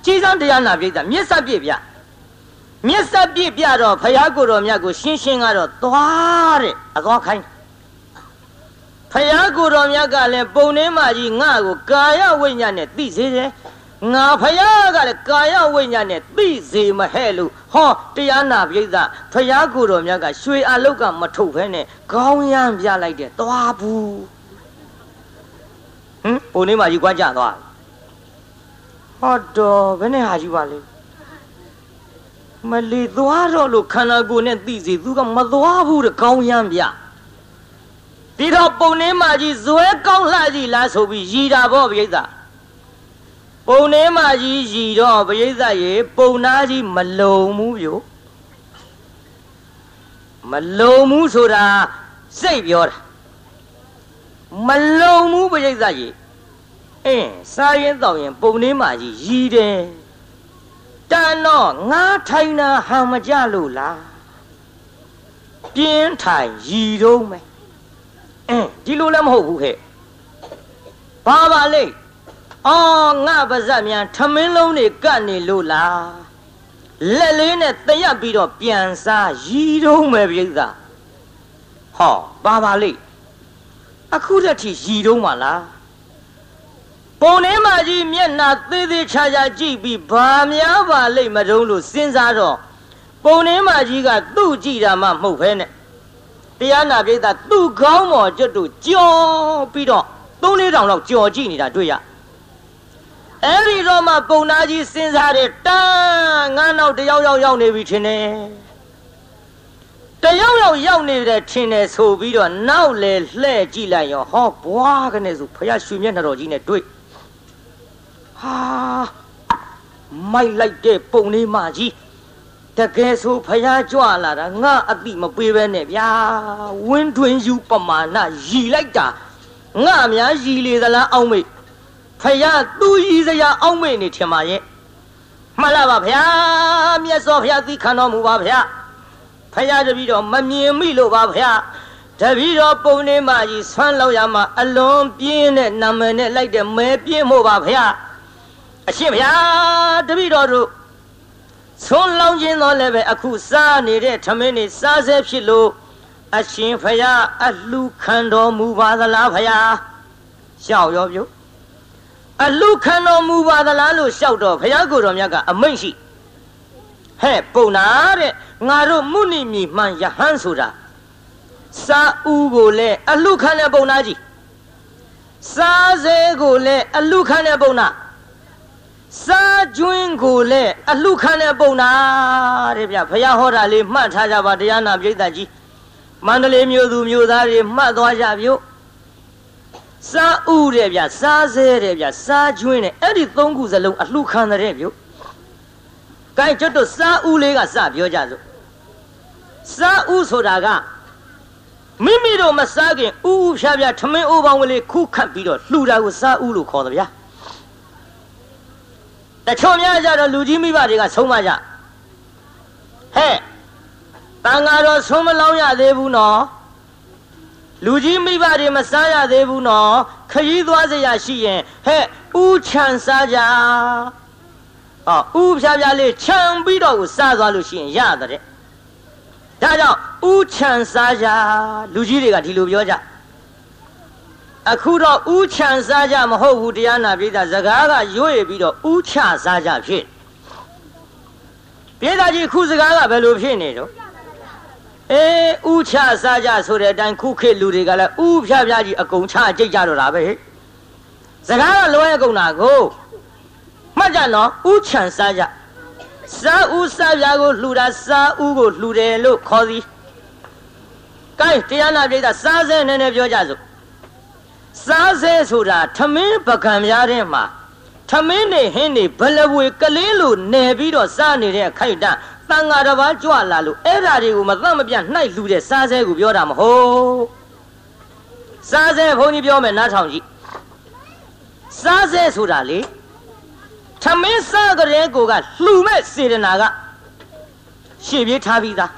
ကြီးစံတရားနာပြိဿမျက်စပ်ပြပြမျက်စပ်ပြပြတော့ဖယားကိုယ်တော်မြတ်ကိုရှင်းရှင်းကတော့သွားတဲ့အသွားခိုင်းဖယားကိုယ်တော်မြတ်ကလည်းပုံနှင်းမကြီးငါ့ကိုကာယဝိညာဉ်နဲ့သိစေတယ်ငါဖယားကလည်းကာယဝိညာဉ်နဲ့သိစေမဟဲ့လို့ဟောတရားနာပြိဿဖယားကိုယ်တော်မြတ်ကရွှေအလုတ်ကမထုတ်ဖဲနဲ့ခေါင်းရမ်းပြလိုက်တယ်သွားဘူးဟမ်ပုံနှင်းမကြီးကွာကြသွား ဟောတော်ဘယ်နဲ့ဟာယူပါလဲမလီသွားတော့လို့ခန္ဓာကိုယ်နဲ့သိစီသူကမသွားဘူးတဲ့ကောင်းရမ်းပြဒီတော့ပုံနှင်းမကြီးဇွဲကောင်းလှကြီးလားဆိုပြီးရည်တာပေါ့ပြိဿပုံနှင်းမကြီးရည်တော့ပြိဿရေပုံနာကြီးမလုံဘူးပြိုမလုံဘူးဆိုတာစိတ်ပြောတာမလုံဘူးပြိဿရေ အင်းစားရင်တောက်ရင်ပုံနှင်းမကြီးရည်တယ်တန်တော့ငါထိုင်တာဟန်မကြလို့လားပြင်းထိုင်ရည်တော့မယ်အင်းဒီလိုလည်းမဟုတ်ဘူးဟဲ့ဘာပါလိမ့်အော်ငါပါဇက်မြန်ထမင်းလုံးတွေကတ်နေလို့လားလက်လေးနဲ့တရက်ပြီးတော့ပြန်စားရည်တော့မယ်ပြိဿဟောဘာပါလိမ့်အခုတည်းထိရည်တော့မှာလား ပုံထဲမှာကြီးမျက်နှာသေးသေးချာချာကြည့်ပြီးဘာများပါလိမ့်မတုံးလို့စဉ်းစားတော့ပုံထဲမှာကြီးကသူ့ကြည့်တာမှမဟုတ်ဖဲနဲ့တရားနာပိသသူ့ခေါင်းပေါ်ကျွတ်တို့ကြော်ပြီးတော့သုံးလေးတောင်လောက်ကြော်ကြည့်နေတာတွေ့ရအဲ့ဒီတော့မှပုံနာကြီးစဉ်းစားတယ်တန်းငါနောက်တယောက်ယောက်ရောက်နေပြီထင်တယ်တယောက်ယောက်ရောက်နေတယ်ထင်တယ်ဆိုပြီးတော့နောက်လေလှဲ့ကြည့်လိုက်ရောဟောဘွားကနေဆိုဖယားရွှေမျက်နှာတော်ကြီးနဲ့တွေ့ ဟာမိုက်လိုက်တဲ့ပုံလေးမကြီးတကယ်ဆိုဖယားကြွလာတာငါအတိမပေးပဲနဲ့ဗျာဝင်းတွင်ယူပမာဏရီလိုက်တာငါအများရီလေသလားအောင်းမိတ်ဖယားသူ့ရီစရာအောင်းမိတ်နေထင်ပါရဲ့မှန်လားပါဗျာမြတ်စွာဘုရားသိခံတော်မူပါဗျာဖယားတပည့်တော်မမြင်မိလို့ပါဗျာတပည့်တော်ပုံနေမကြီးဆွမ်းလောက်ရမှာအလွန်ပြင်းတဲ့နာမည်နဲ့လိုက်တဲ့မဲပြင်းမို့ပါဗျာ အရှင်ဗျာတပည့်တော်တို့ဆွမ်းလောင်းခြင်းတော့လည်းပဲအခုစားနေတဲ့ထမင်းနေစားဆဲဖြစ်လို့အရှင်ဖယားအလှခံတော်မူပါသလားဖယားရှောက်ရောပြုအလှခံတော်မူပါသလားလို့ရှောက်တော့ဖယားကိုယ်တော်မြတ်ကအမိန့်ရှိဟဲ့ပုံနာတဲ့ငါတို့မှုနိမိမှန်ယဟန်ဆိုတာစာဦးကိုလည်းအလှခံတဲ့ပုံနာကြီးစားစဲကိုလည်းအလှခံတဲ့ပုံနာ စားကျွင်းကိုလည်းအလှခံတဲ့ပုံနာတဲ့ဗျဖယားဟောတာလေးမှတ်ထားကြပါတရားနာပြိဿကြီးမန္တလေးမြို့သူမြို့သားတွေမှတ်သွားကြပြုစားဥတဲ့ဗျစားစဲတဲ့ဗျစားကျွင်းတဲ့အဲ့ဒီသုံးခုစလုံးအလှခံတဲ့ပြုကဲကျွတ်တို့စားဥလေးကစပြောကြစို့စားဥဆိုတာကမိမိတို့မစားခင်ဥဥဖြားဖြားထမင်းအိုးပေါင်းကလေးခုခတ်ပြီးတော့လှူတာကိုစားဥလို့ခေါ်တယ်ဗျာ တချို့များကြတော့လူကြီးမိဘတွေကဆုံးမကြဟဲ့တန်ဃာတော်ဆုံးမလောင်းရသေးဘူးနော်လူကြီးမိဘတွေမစားရသေးဘူးနော်ခရီးသွားစရာရှိရင်ဟဲ့ဥချန်စားကြဟောဥဖြားဖြားလေးခြံပြီးတော့ကိုစားသွားလို့ရှိရင်ရတဲ့ဒါကြောင့်ဥချန်စားကြလူကြီးတွေကဒီလိုပြောကြ အခုတော့ဥချန်စားကြမဟုတ်ဘူးတရားနာပြည်သားစကားကရွေ့ပြီးတော့ဥချစားကြဖြစ်ပြည်သားကြီးခုစကားကဘယ်လိုဖြစ်နေတော့အေးဥချစားကြဆိုတဲ့အတိုင်းခုခေတ်လူတွေကလည်းဥဖြားဖြားကြီးအကုန်ချကြိတ်ကြတော့တာပဲဟဲ့စကားကလွဲအကုန်တာကိုမှတ်ကြနော်ဥချန်စားကြစားဥစားပြာကိုလှူတာစားဥကိုလှူတယ်လို့ခေါ်သည်ကဲတရားနာပြည်သားစားစဲနည်းနည်းပြောကြစို့ စားစဲဆိုတာထမင်းပကံများတဲ့မှာထမင်းနေဟင်းနေဘလဝေကလေးလိုနယ်ပြီးတော့စားနေတဲ့အခိုက်အတန့်တန်ဃာတစ်ပါးကြွလာလို့အဲ့ဓာတွေကိုမသက်မပြတ်နှိုက်လူတဲ့စားစဲကိုပြောတာမဟုတ်စားစဲဘုန်းကြီးပြောမယ်နားထောင်ကြည့်စားစဲဆိုတာလေထမင်းစားကြတဲ့ကိုကလှူမဲ့စေတနာကရှေ့ပြေးထားပြီးသား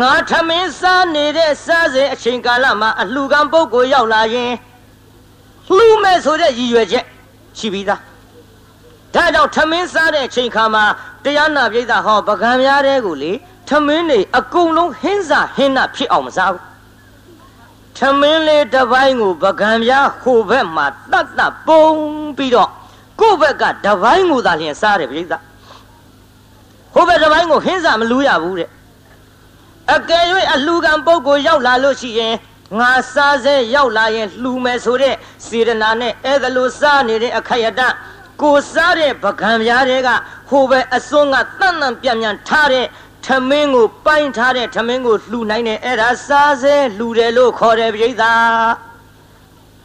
ငါထမင်းစားနေတဲ့စားစဲအချိန်ကာလမှာအလှူကံပုဂ္ဂိုလ်ရောက်လာရင်လှူမဲ့ဆိုတဲ့ရည်ရွယ်ချက်ရှိပြီးသားဒါကြောင့်ထမင်းစားတဲ့အချိန်ခါမှာတရားနာပြိဿဟောပကံများတဲ့ကိုလေထမင်းတွေအကုန်လုံးဟင်းစာဟင်းနာဖြစ်အောင်မစားဘူးထမင်းလေးတစ်ပိုင်းကိုပကံပြားဟိုဘက်မှာတတ်တတ်ပုံပြီးတော့ကိုယ့်ဘက်ကတစ်ပိုင်းကိုသာလျှင်စားတယ်ပြိဿဟိုဘက်တစ်ပိုင်းကိုဟင်းစာမလူရဘူးတဲ့ အကယ်၍အလှကံပုဂ္ဂိုလ်ရောက်လာလို့ရှိရင်ငါစားစေရောက်လာရင်လှူမယ်ဆိုတဲ့စေရနာနဲ့အဲ့ဒါလိုစားနေတဲ့အခိုက်အတန့်ကိုစားတဲ့ပကံပြားတွေကဟိုပဲအစွန်းကတန်တန်ပြန်ပြန်ထားတဲ့ထမင်းကိုပိုင်းထားတဲ့ထမင်းကိုလှူနိုင်တယ်အဲ့ဒါစားစေလှူတယ်လို့ခေါ်တယ်ပြိဿ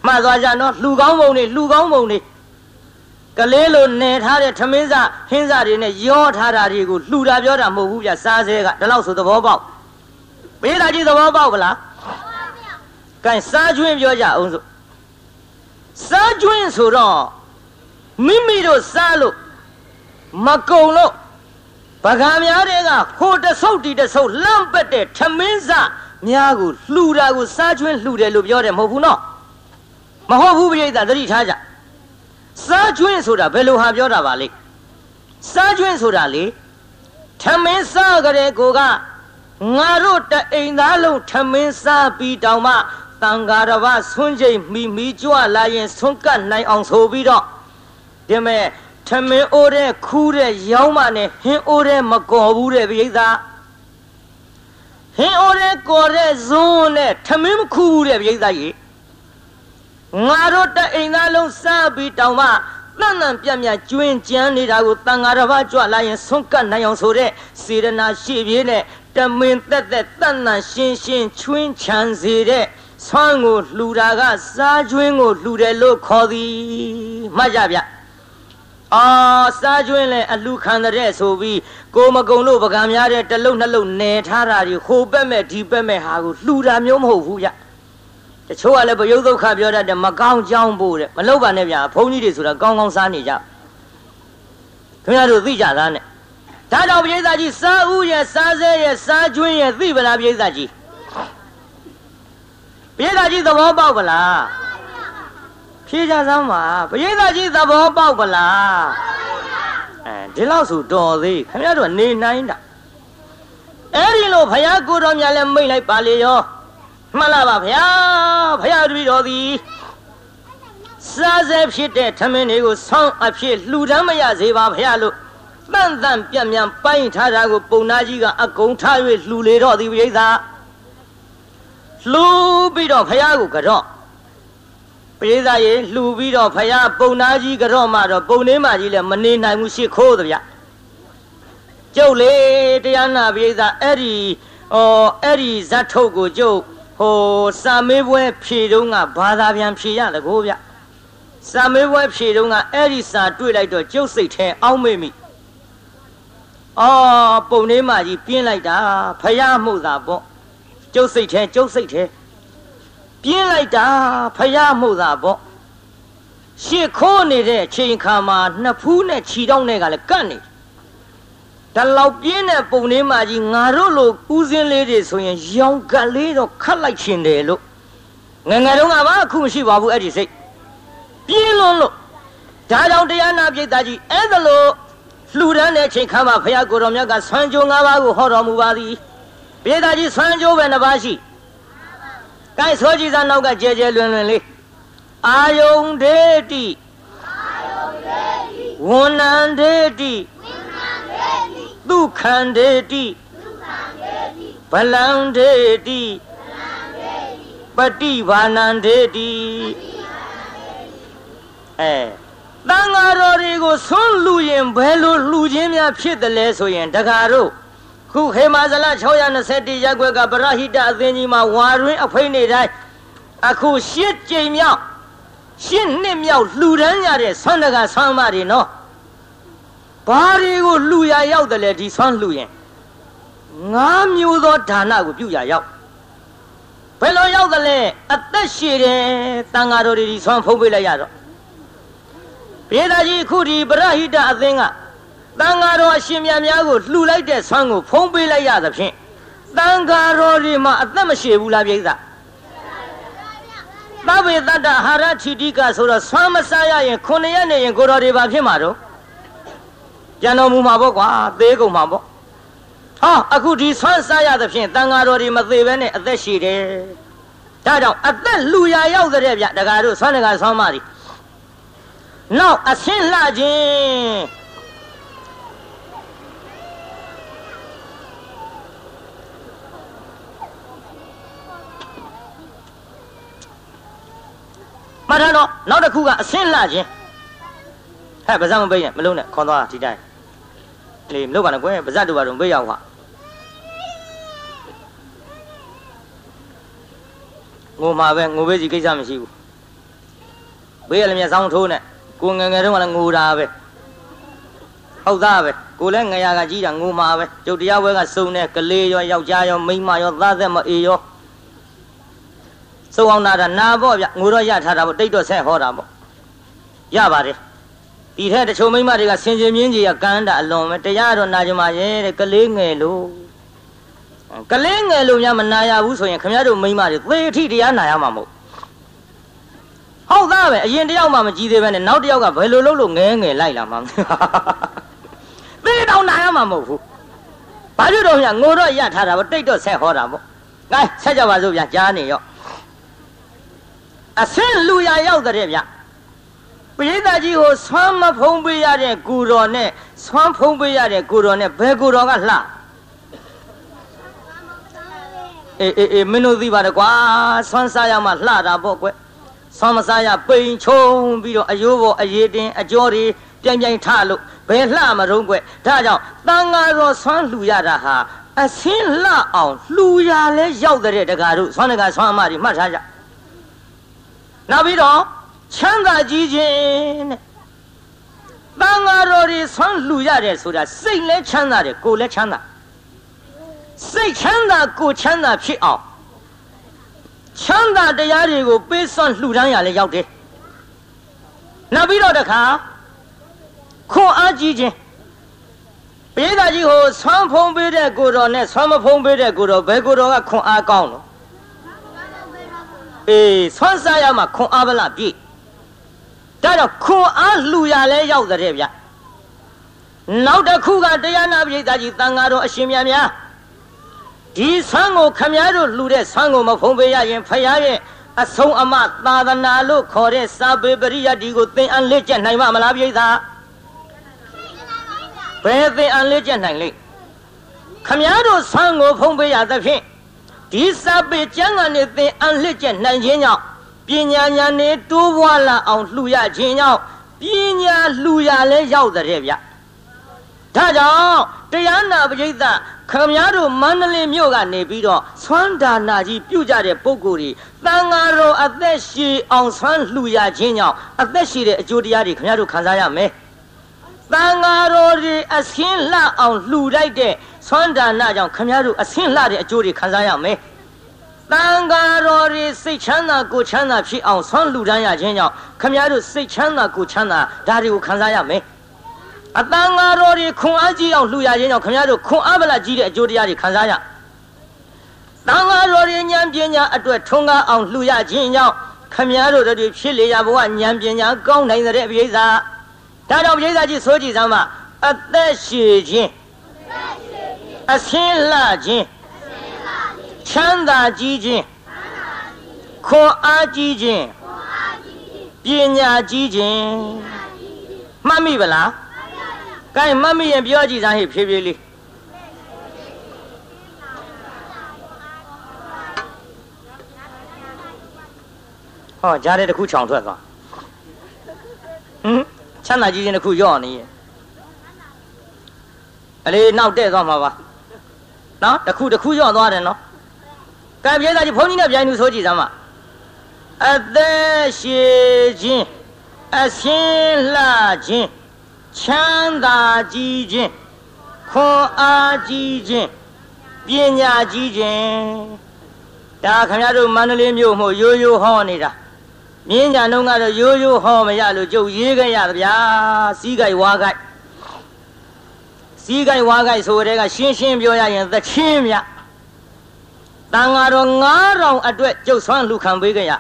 မှတ်သွားကြနော်လှူကောင်းပုံတွေလှူကောင်းပုံတွေကလေးလိုနေထားတဲ့ထမင်းစားဟင်းစားတွေနဲ့ရောထားတာတွေကိုလှူတာပြောတာမဟုတ်ဘူးဗျစားစေကဒီလောက်ဆိုသဘောပေါက် ပေးတာကြီးသဘောပေါက်ဗလားကဲစားကျွင်းပြောကြအောင်စို့စားကျွင်းဆိုတော့မိမိတို့စားလို့မကုံလို့ပကံများတဲ့ကဟိုတဆုပ်တီတဆုပ်လန့်ပက်တဲ့ထမင်းစများကိုလှူတာကိုစားကျွင်းလှူတယ်လို့ပြောတယ်မဟုတ်ဘူးနော်မဟုတ်ဘူးပြိဿသတိထားကြစားကျွင်းဆိုတာဘယ်လိုဟာပြောတာပါလဲစားကျွင်းဆိုတာလေထမင်းစားကြတဲ့ကိုက ငါတို့တအိမ်သားလုံးထမင်းစားပြီးတောင်မှတန်ဃာတော်ဘာဆွန့်ချိန်မိမိကြွလာရင်ဆွန့်ကတ်နိုင်အောင်ဆိုပြီးတော့ဒီမဲ့ထမင်းအိုးတဲ့ခူးတဲ့ရောင်းမနဲ့ဟင်းအိုးတဲ့မကော်ဘူးတဲ့ပြိဿဟင်းအိုးတဲ့ကော်တဲ့ဇွန်းနဲ့ထမင်းမခူးဘူးတဲ့ပြိဿကြီးငါတို့တအိမ်သားလုံးစားပြီးတောင်မှသတန်တန်ပြတ်ပြတ်ကျွင်းကြမ်းနေတာကိုတန်ဃာတစ်ပါးကြွလာရင်ဆုံးကတ်နိုင်အောင်ဆိုတဲ့စေရနာရှိပြေးနဲ့ တမင်သက်သက်တန်တန်ရှင်းရှင်းချွင်းချမ်းစေတဲ့ဆွမ်းကိုလှူတာကစားကျွင်းကိုလှူတယ်လို့ခေါ်သည်မှတ်ကြဗျအာစားကျွင်းလဲအလှခံတဲ့ဆိုပြီးကိုမကုံလို့ပကံများတဲ့တလုံးနှလုံးနယ်ထားတာဒီဟိုဘက်မဲ့ဒီဘက်မဲ့ဟာကိုလှူတာမျိုးမဟုတ်ဘူးဗျတချို့ကလည်းပယုတ်ဒုက္ခပြောတတ်တယ်မကောင်းကြောင်းဖို့တဲ့မလုပ်ပါနဲ့ဗျာဘုန်းကြီးတွေဆိုတာကောင်းကောင်းစားနေကြခင်ဗျားတို့သိကြသားနဲ့ ဒါကြောင့်ပရိသတ်ကြီးစားဦးရဲ့စားစဲရဲ့စားကျွင်းရဲ့သိပလားပရိသတ်ကြီးပရိသတ်ကြီးသဘောပေါက်ပလားဖြေကြစမ်းပါပရိသတ်ကြီးသဘောပေါက်ပလားအဲဒီလောက်ဆိုတော်သေးခင်ဗျားတို့နေနိုင်တာအဲ့ဒီလိုဘုရားကိုတော်မြတ်လည်းမိတ်လိုက်ပါလေရောမှန်လားပါဗျာဘုရားတပည့်တော်သည်စားစဲဖြစ်တဲ့ထမင်းတွေကိုဆောင်းအဖြစ်လှူဒန်းမရစေပါဘုရားလို့ တန်တန်ပြန့်ပြန့်ပိုင်းထားတာကိုပုံနာကြီးကအကုံထား၍လှူလေတော့သည်ပြိဿာလှူပြီးတော့ဘုရားကိုကြော့ပရိသတ်ရေလှူပြီးတော့ဖယားပုံနာကြီးကြော့မှတော့ပုံနေမကြီးလည်းမနေနိုင်ဘူးရှစ်ခိုးတဗျကျုပ်လေတရားနာပရိသတ်အဲ့ဒီဩအဲ့ဒီဇတ်ထုတ်ကိုကျုပ်ဟိုစာမေးပွဲဖြေတုံးကဘာသာပြန်ဖြေရတကောဗျစာမေးပွဲဖြေတုံးကအဲ့ဒီစာတွေ့လိုက်တော့ကျုပ်စိတ်ထဲအောင်းမေ့မိ အော်ပုံနေမကြီးပြင်းလိုက်တာဖယားမှုသာပေါ့ကျုပ်စိတ်ထဲကျုပ်စိတ်ထဲပြင်းလိုက်တာဖယားမှုသာပေါ့ရှစ်ခိုးနေတဲ့အချိန်ခါမှာနှစ်ဖူးနဲ့ခြီတောင်းနဲ့ကလည်းကန့်နေဒါလောက်ပြင်းတဲ့ပုံလေးမကြီးငါတို့လိုဦးစင်းလေးတွေဆိုရင်ရောင်ကလေးတော့ခတ်လိုက်ချင်တယ်လို့ငငယ်တုန်းကဘာအခုမရှိပါဘူးအဲ့ဒီစိတ်ပြင်းလွန်းလို့ဒါကြောင့်တရားနာပိဋကကြီးအဲ့ဒါလို့ လှူဒန်းတဲ့အချိန်ခါမှာဖယားကိုတော်မြတ်ကဆွမ်းကြိုး၅ပါးကိုဟောတော်မူပါသည်ပိဋကကြီးဆွမ်းကြိုးပဲနှစ်ပါးရှိကိုင်းဆိုကြည်စားနောက်ကကျဲကျဲလွင်လွင်လေးအာယုန်ဒေတိအာယုန်ဒေတိဝန္နံဒေတိဝန္နံဒေတိဒုက္ခံဒေတိဒုက္ခံဒေတိဗလံဒေတိဗလံဒေတိပฏิဘာနံဒေတိအဲ တန်ဃာတော်တွေကိုဆွန်းလူရင်ဘယ်လိုလှူခြင်းများဖြစ်တယ်လဲဆိုရင်တက္ကရာတို့ခုခေမာဇလ621ရက်ွက်ကပရဟိတအသင်းကြီးမှာဝါရင်းအဖိနေတိုင်းအခုရှစ်ကြိမ်မြောက်ရှစ်နှစ်မြောက်လှူဒန်းရတဲ့ဆွမ်းတကဆွမ်းမတွေနော်ဘာတွေကိုလှူရရောက်တယ်လဲဒီဆွမ်းလှူရင်ငါးမျိုးသောဒါနကိုပြုရရောက်ဘယ်လိုရောက်တယ်လဲအသက်ရှည်တယ်တန်ဃာတော်တွေဒီဆွမ်းဖုံးပေးလိုက်ရတော့ ပြေသာကြီးခုဒီပရဟိတအသင်းကတန်ဃာတော်အရှင်မြတ်များကိုလှူလိုက်တဲ့ဆွမ်းကိုဖုံးပေးလိုက်ရသဖြင့်တန်ဃာတော်တွေမှာအသက်မရှိဘူးလားပြိဿသဗ္ဗေတ္တဟာရထီတိကဆိုတော့ဆွမ်းမစားရရင်ခုနှစ်ရက်နေရင်ကိုတော်တွေဘာဖြစ်မှာတော့ကြံတော်မူမှာပေါ့ကွာသေးကုန်မှာပေါ့ဟာအခုဒီဆွမ်းစားရသဖြင့်တန်ဃာတော်တွေမသေးဘဲနဲ့အသက်ရှိတယ်ဒါကြောင့်အသက်လူရရောက်တဲ့ဗျတက္ကရာတို့ဆွမ်းတက္ကဆွမ်းမတွေ နောက်အဆင်းလှခြင်းမှတ်ထားတော့နောက်တစ်ခုကအဆင်းလှခြင်းဟဲ့ဗဇတ်မပိတ်နဲ့မလုံးနဲ့ခွန်သွားဒီတိုင်းလေမလုပ်ပါနဲ့ကွယ်ဗဇတ်တို့ဘာတို့ပိတ်ရောက်ဟာငိုမှာပဲငိုပေးစီကိစ္စမရှိဘူးဘေးရလည်းမျက်စောင်းထိုးနဲ့ ကိုငယ်ငယ်တုန်းကလည်းငိုတာပဲဟုတ်သားပဲကိုလည်းငရကကြီးတာငိုမှာပဲကျုပ်တရားဝဲကစုံတဲ့ကလေးရောယောက်ျားရောမိန်းမရောသားသက်မအေရောစုံအောင်နာတာနာပေါ့ဗျငိုတော့ရထားတာပေါ့တိတ်တော့ဆက်ဟောတာပေါ့ရပါတယ်ဒီထက်တချို့မိန်းမတွေကဆင်ခြင်မြင်းကြီးကကန်းတာအလွန်ပဲတရားတော့နာကြမှာရဲ့တဲ့ကလေးငယ်လို့ကလေးငယ်လို့များမနာရဘူးဆိုရင်ခင်ဗျားတို့မိန်းမတွေသေအထိတရားနာရမှာမဟုတ် ဟုတ်သားပဲအရင်တယောက်မှမကြည့်သေးပဲနဲ့နောက်တယောက်ကဘယ်လိုလုပ်လို့ငဲငယ်လိုက်လာမှာသေတောင်နာရမှာမဟုတ်ဘူးဘာဖြစ်တော့ညငိုတော့ရထားတာပေါ့တိတ်တော့ဆက်ဟောတာပေါ့ကဲဆက်ကြပါစို့ဗျာကြားနေရော့အဆင့်လူရရောက်တဲ့ဗျပရိသတ်ကြီးကိုဆွမ်းမဖုံးပေးရတဲ့ကူတော်နဲ့ဆွမ်းဖုံးပေးရတဲ့ကူတော်နဲ့ဘယ်ကူတော်ကလှအေးအေးအေးမင်းတို့သိပါတယ်ကွာဆွမ်းစားရမှလှတာပေါ့ကွ ဆွမ်းမစားရပိန်ချုံပြီးတော့အယိုးပေါ်အရေးတင်အကျော်တွေပြိုင်ပြိုင်ထလို့ဘယ်လှမတုံးကွဒါကြောင့်တန်ဃာတော်ဆွမ်းလှူရတာဟာအစင်းလှအောင်လှူရလဲရောက်တဲ့တကားတို့ဆွမ်းတကားဆွမ်းအမတွေမှတ်ထားကြနောက်ပြီးတော့ချမ်းသာကြီးခြင်းတဲ့တန်ဃာတော်တွေဆွမ်းလှူရတယ်ဆိုတာစိတ်လဲချမ်းသာတယ်ကိုယ်လဲချမ်းသာစိတ်ချမ်းသာကိုယ်ချမ်းသာဖြစ်အောင် ချမ်းသာတရားတွေကိုပေးစွန့်လှူဒန်းရလဲရောက်တယ်နောက်ပြီးတော့တခါခွန်အားကြီးခြင်းပိဋကကြီးကိုဆွမ်းဖုံးပေးတဲ့ကိုတော်နဲ့ဆွမ်းမဖုံးပေးတဲ့ကိုတော်ဘယ်ကိုတော်ကခွန်အားကောင်းလို့အေးဆွမ်းစားရမှခွန်အားဗလားပြည့်ဒါကြောင့်ခွန်အားလှူရလဲရောက်တဲ့ဗျနောက်တစ်ခုကတရားနာပိဋကကြီးတန်ဃာတော်အရှင်မြတ်များ ဒီဆန်းကိုခမည်းတော်လှူတဲ့ဆန်းကိုမဖုံးပေးရရင်ဖရာရဲ့အဆုံးအမသာသနာလို့ခေါ်တဲ့စာပေပရိယတ်ဒီကိုသင်အန်လက်ကျက်နိုင်မှာမလားပြိဿဘယ်သင်အန်လက်ကျက်နိုင်လိမ့်ခမည်းတော်ဆန်းကိုဖုံးပေးရသဖြင့်ဒီစာပေကျမ်းကနေသင်အန်လက်ကျက်နိုင်ခြင်းကြောင့်ပညာဉာဏ်နဲ့တိုးပွားလာအောင်လှူရခြင်းကြောင့်ပညာလှူရလဲရောက်တဲ့ဗျ ဒါကြောင့်တရားနာပရိသတ်ခမည်းတော်မန္တလေးမြို့ကနေပြီးတော့ဆွမ်းဒါနာကြီးပြုကြတဲ့ပုံကိုယ်တွေတန်ဃာတော်အသက်ရှည်အောင်ဆွမ်းလှူရခြင်းကြောင့်အသက်ရှည်တဲ့အကျိုးတရားတွေခမည်းတော်ခံစားရမယ်တန်ဃာတော်တွေအစင်းလှအောင်လှူလိုက်တဲ့ဆွမ်းဒါနာကြောင့်ခမည်းတော်အစင်းလှတဲ့အကျိုးတွေခံစားရမယ်တန်ဃာတော်တွေစိတ်ချမ်းသာကိုချမ်းသာဖြစ်အောင်ဆွမ်းလှူဒန်းရခြင်းကြောင့်ခမည်းတော်စိတ်ချမ်းသာကိုချမ်းသာဒါတွေကိုခံစားရမယ် အတန်ဃာတော်တွေခွန်အားကြီးအောင်လှူရခြင်းကြောင့်ခင်ဗျားတို့ခွန်အားဗလာကြီးတဲ့အကျိုးတရားတွေခံစားရတန်ဃာတော်တွေဉာဏ်ပညာအတွက်ထုံးကားအောင်လှူရခြင်းကြောင့်ခင်ဗျားတို့တို့ဖြစ်လေရဘဝဉာဏ်ပညာကောင်းနိုင်တဲ့ပိဋကဒါကြောင့်ပိဋကကြီးဆိုကြည့်စမ်းပါအသက်ရှည်ခြင်းအဆင်းလှခြင်းချမ်းသာကြီးခြင်းခွန်အားကြီးခြင်းပညာကြီးခြင်းမှတ်မိဗလား ကဲမမရင်ပြောကြည့်စမ်းဟိဖြည်းဖြည်းလေးဟောကြားတဲ့တစ်ခုခြောင်ထွက်သွားဟမ်ချမ်းသာကြီးခြင်းတစ်ခုရော့နေရဲ့အလေးနောက်တဲ့သွားမှာပါနော်တစ်ခုတစ်ခုရော့သွားတယ်နော်ကံပြေးသားကြီးဘုန်းကြီးနဲ့ပြိုင်သူဆိုကြည့်စမ်းပါအသက်ရှည်ခြင်းအစင်းလှခြင်း ချမ်းသာကြီးခြင်းခွန်အားကြီးခြင်းပညာကြီးခြင်းဒါခင်ဗျားတို့မန္တလေးမြို့မို့ရိုးရိုးဟောနေတာမြင်းညာလုံးကတော့ရိုးရိုးဟောမရလို့ကျုပ်ရေးခဲ့ရဗျာစီးကြိုက်ဝါကြိုက်စီးကြိုက်ဝါကြိုက်ဆိုတဲ့ကရှင်းရှင်းပြောရရင်သချင်းမြတန်ဃာတော်9000အတွက်ကျုပ်ဆွမ်းလူခံပေးကြရ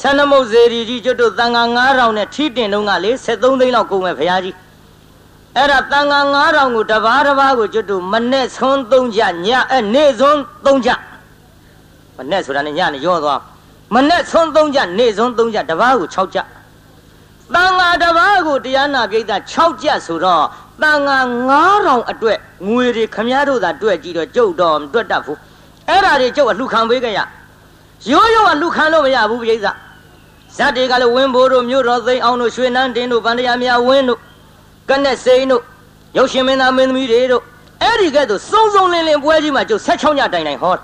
ဆန္ဒမုတ်ဇေရီကြီးကျွတ်တို့တန်ဃာ9000နဲ့ထိတင်တော့ကလေ73သိန်းလောက်ကုန်မဲ့ဘုရားကြီးအဲ့ဒါတန်ဃာ9000ကိုတဘာတဘာကိုကျွတ်တို့မနဲ့ဆုံး3ကြညအဲနေ့ဆုံး3ကြမနဲ့ဆိုတာနဲ့ညနဲ့ရောသွားမနဲ့ဆုံး3ကြနေ့ဆုံး3ကြတဘာကို6ကြတန်ဃာတဘာကိုတရားနာပိဋက6ကြဆိုတော့တန်ဃာ9000အတွက်ငွေတွေခမည်းတော်သာတွက်ကြည့်တော့ကျုပ်တော့တွက်တတ်ဘူးအဲ့ဒါတွေကျုပ်အလှခံပေးကြရ ရိုးရိုးအလှခံလို့မရဘူးပိဋကဇတ်တွေကလည်းဝင်းဘိုးတို့မြို့တော်သိမ်းအောင်တို့ရွှေနန်းတင်းတို့ဗန္ဒရာမြဝင်းတို့ကနဲ့စိန်တို့ရုပ်ရှင်မင်းသားမင်းသမီးတွေတို့အဲ့ဒီကဲ့သို့စုံစုံလင်းလင်းပွဲကြီးမှာကျုပ်16ညတိုင်တိုင်ဟော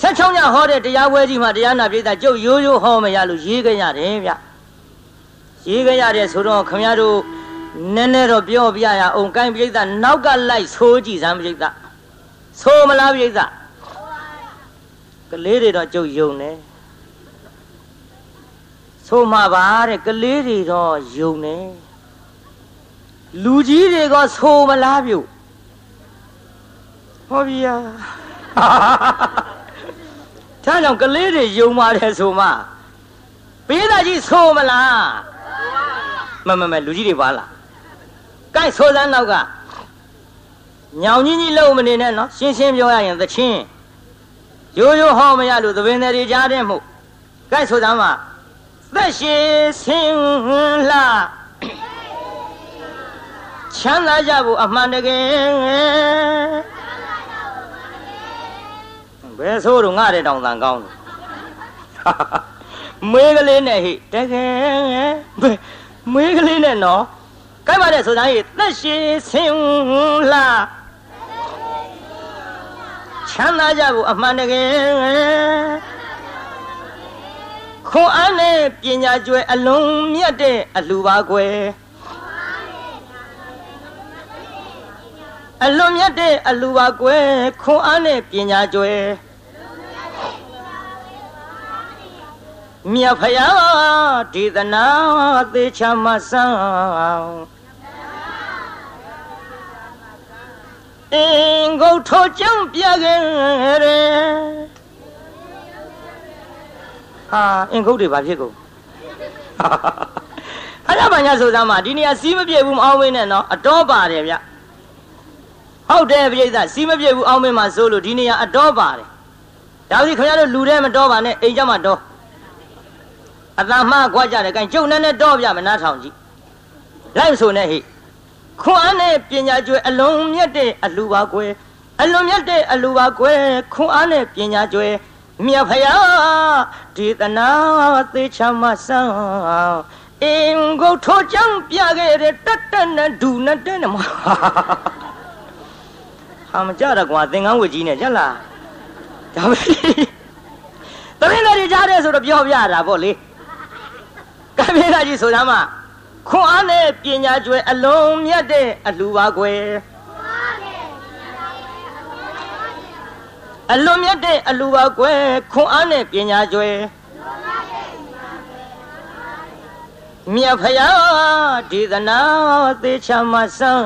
16ညဟောတဲ့တရားပွဲကြီးမှာတရားနာပြိဿကျုပ်ရိုးရိုးဟောမရလို့ရေးကြရတယ်ဗျရေးကြရတယ်ဆိုတော့ခမရတို့နည်းနည်းတော့ပြောပြရအောင်ကိုင်းပြိဿနောက်ကလိုက်ဆိုးကြည့်စမ်းပြိဿဆိုးမလားပြိဿ ကလေးတွေတော့ကျုပ်ယုံတယ်ဆိုမှပါတဲ့ကလေးတွေတော့ယုံတယ်လူကြီးတွေကဆိုမလားပြုတ်ဟောဗျာဒါကြောင့်ကလေးတွေယုံပါတယ်ဆိုမှပေးသားကြီးဆိုမလားမမမလူကြီးတွေပါလားကိုက်ဆိုစမ်းနောက်ကညောင်ကြီးကြီးလုံးမနေနဲ့နော်ရှင်းရှင်းပြောရရင်သချင်း ရိုးရိုးဟောမရလို့သဘင်တွေကြားတဲ့မှုကိုက်ဆိုစမ်းမှာသက်ရှိဆင်းလှချမ်းသာကြဖို့အမှန်တကယ်ဘယ်ဆိုးတော့ငါတဲ့တောင်တန်ကောင်းတယ်မွေးကလေးနဲ့ဟိတကယ်မွေးကလေးနဲ့နော်ကြိုက်ပါတဲ့ဆိုသားကြီးသက်ရှိဆင်းလာ ချမ်းသာကြဖို့အမှန်တကယ်ခွန်အားနဲ့ပညာကျွဲအလုံးမြတ်တဲ့အလှပါကွယ်အလွန်မြတ်တဲ့အလှပါကွယ်ခွန်အားနဲ့ပညာကျွဲမြတ်ဖယားဒေသနာသေချာမဆန်း အင်္ဂုတ်ထောကြောင့်ပြခဲ့တယ်ဟာအင်္ဂုတ်တွေဘာဖြစ်ကုန်ခရပါညာဆိုသားမှာဒီနေရာစီးမပြေဘူးမအောင်မင်းနဲ့နော်အတော်ပါတယ်ဗျဟုတ်တယ်ပြိဿစီးမပြေဘူးအောင်မင်းမှာဆိုလို့ဒီနေရာအတော်ပါတယ်ဒါဆိုခင်ဗျားတို့လူထဲမတော်ပါနဲ့အိမ်ကြမှာတော်အတန်မှားခွာကြတယ်ကဲကျုပ်နဲ့နဲ့တော့ပြမနားထောင်ကြည့်လိုက်ဆိုနဲ့ဟိ ခွန်အားနဲ့ပညာကျွဲအလုံးမြတ်တဲ့အလှပါကွယ်အလွန်မြတ်တဲ့အလှပါကွယ်ခွန်အားနဲ့ပညာကျွဲမြတ်ဖယားဒေသနာသေချာမဆန်းအင်္ဂုတ်ထိုးချမ်းပြခဲ့တဲ့တတ်တနဲ့ဒူနဲ့တဲ့နမဟာမကြတော့ကွာသင်္ကန်းဝတ်ကြီးနဲ့ကြက်လားဒါပဲတမင်းတွေကြားတယ်ဆိုတော့ပြောပြတာပေါ့လေကမင်းသားကြီးဆိုသားမ ခွန်အားနဲ့ပညာကျွဲအလုံးမြတ်တဲ့အလှပါကွယ်အလွန်မြတ်တဲ့အလှပါကွယ်ခွန်အားနဲ့ပညာကျွဲမြတ်ဖယားဒေသနာသေချာမဆန်း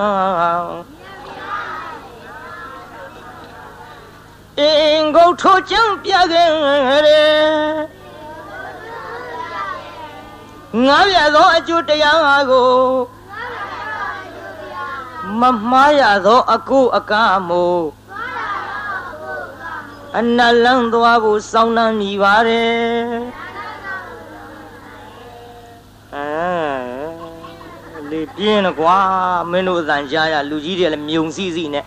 အင်္ဂုတ်ထိုကျမ်းပြခဲ့တယ် ငါရသောအကျိုးတရားကိုမမှားရသောအကုအကမို့အနလန်းသွားဖို့စောင်းနှံမိပါတယ်အဲလေပြင်းကွာမင်းတို့အတန်ကြားရလူကြီးတွေလည်းမြုံစီစီနဲ့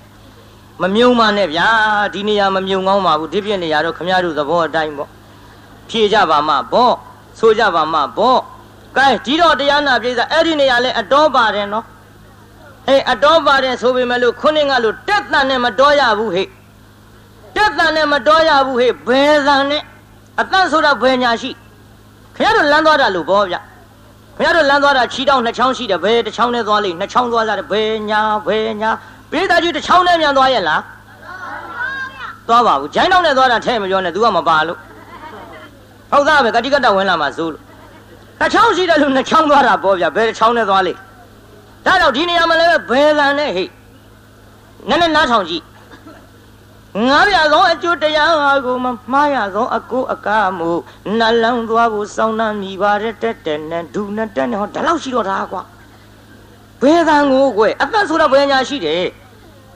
မမြုံပါနဲ့ဗျာဒီနေရာမမြုံကောင်းပါဘူးဒီပြည့်နေရာတော့ခမရတို့သဘောအတိုင်းပေါ့ဖြေကြပါမှပေါ့ဆိုကြပါမှပေါ့ ကဲဒီတော့တရားနာပြေးစားအဲ့ဒီနေရာလဲအတော်ပါတယ်နော်အေးအတော်ပါတယ်ဆိုပေမဲ့လို့ခုနှစ်ကလို့တက်တန်နဲ့မတော်ရဘူးဟဲ့တက်တန်နဲ့မတော်ရဘူးဟဲ့ဘယ်တန်နဲ့အတန့်ဆိုတာဘယ်ညာရှိခင်ဗျားတို့လမ်းသွားတာလို့ဘောဗျခင်ဗျားတို့လမ်းသွားတာခြီတောင်းနှစ်ချောင်းရှိတယ်ဘယ်တစ်ချောင်းနဲ့သွားလိမ့်နှစ်ချောင်းသွားကြတယ်ဘယ်ညာဘယ်ညာပိဋကကြီးတစ်ချောင်းနဲ့မြန်သွားရဲ့လားသွားပါဘူးဂျိုင်းတောင်းနဲ့သွားတာထဲမပြောနဲ့ तू ကမပါလို့ဟုတ်သားပဲကတိကတဝင်လာမှာစိုးလို့ တစ်ချောင်းရှိတယ်လို့နှစ်ချောင်းသွားတာပေါ့ဗျဘယ်တစ်ချောင်းနဲ့သွားလိမ့်ဒါတော့ဒီနေရာမှာလည်းဘယ်လန်နဲ့ဟိနည်းနည်းနားထောင်ကြည့်ငါးပြသောအကျိုးတရားကိုမမှားရသောအကိုအကားမှုနှလန်းသွားဖို့စောင်းနှံမိပါတဲ့တက်တဲ့နဲ့ဒူနဲ့တက်နဲ့ဟောဒါလောက်ရှိတော့တာကွာဘယ်သံကိုကွယ်အသက်ဆိုတော့ဘယ်ညာရှိတယ်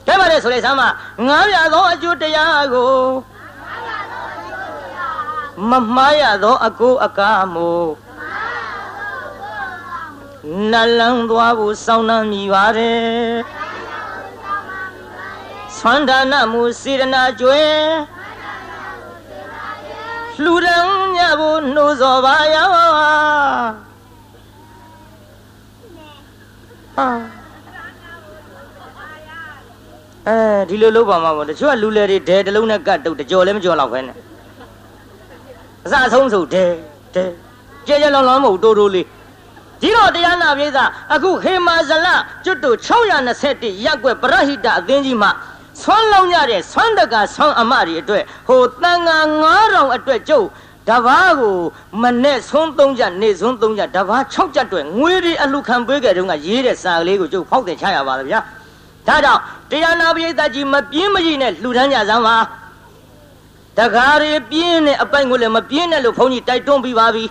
တဲ့ပါလေဆိုလေဆမ်းမငါးပြသောအကျိုးတရားကိုမမှားရသောအကိုအကားမှု နှလန်းသွားဖို့စောင်းနှံမိပါတယ်ဆွမ်းဒါနမှုစေရနာကျွဲလှူဒန်းမြဖို့နှိုးစော်ပါရောဟာအဲဒီလိုလုပ်ပါမှာပေါ့တချို့ကလူလေတွေဒဲတလုံးနဲ့ကတ်တုတ်တကြော်လည်းမကြော်တော့ခဲနဲ့အစအဆုံးဆိုဒဲဒဲကြဲကြဲလောင်လောင်မဟုတ်တိုးတိုးလေး ဒီတော့တရားနာပြေးသားအခုခေမာဇလကျွတ်တို့621ရက်ွက်ပရဟိတအသင်းကြီးမှာဆွမ်းလောင်းကြတဲ့ဆွမ်းတကဆွမ်းအမတွေအတွက်ဟိုတန်ငါ9000အတွက်ကျုပ်တဘာကိုမနဲ့ဆုံးသုံးကြနေဆုံးသုံးကြတဘာ6ကြက်တွေငွေတွေအလူခံပေးကြတဲ့တုန်းကရေးတဲ့စာကလေးကိုကျုပ်ဖောက်တင်ချရပါလားဗျာဒါကြောင့်တရားနာပရိသတ်ကြီးမပြင်းမကြီးနဲ့လှူဒန်းကြစမ်းပါတကားတွေပြင်းတဲ့အပိုင်ကိုလည်းမပြင်းနဲ့လို့ဘုန်းကြီးတိုက်တွန်းပြီးပါပြီ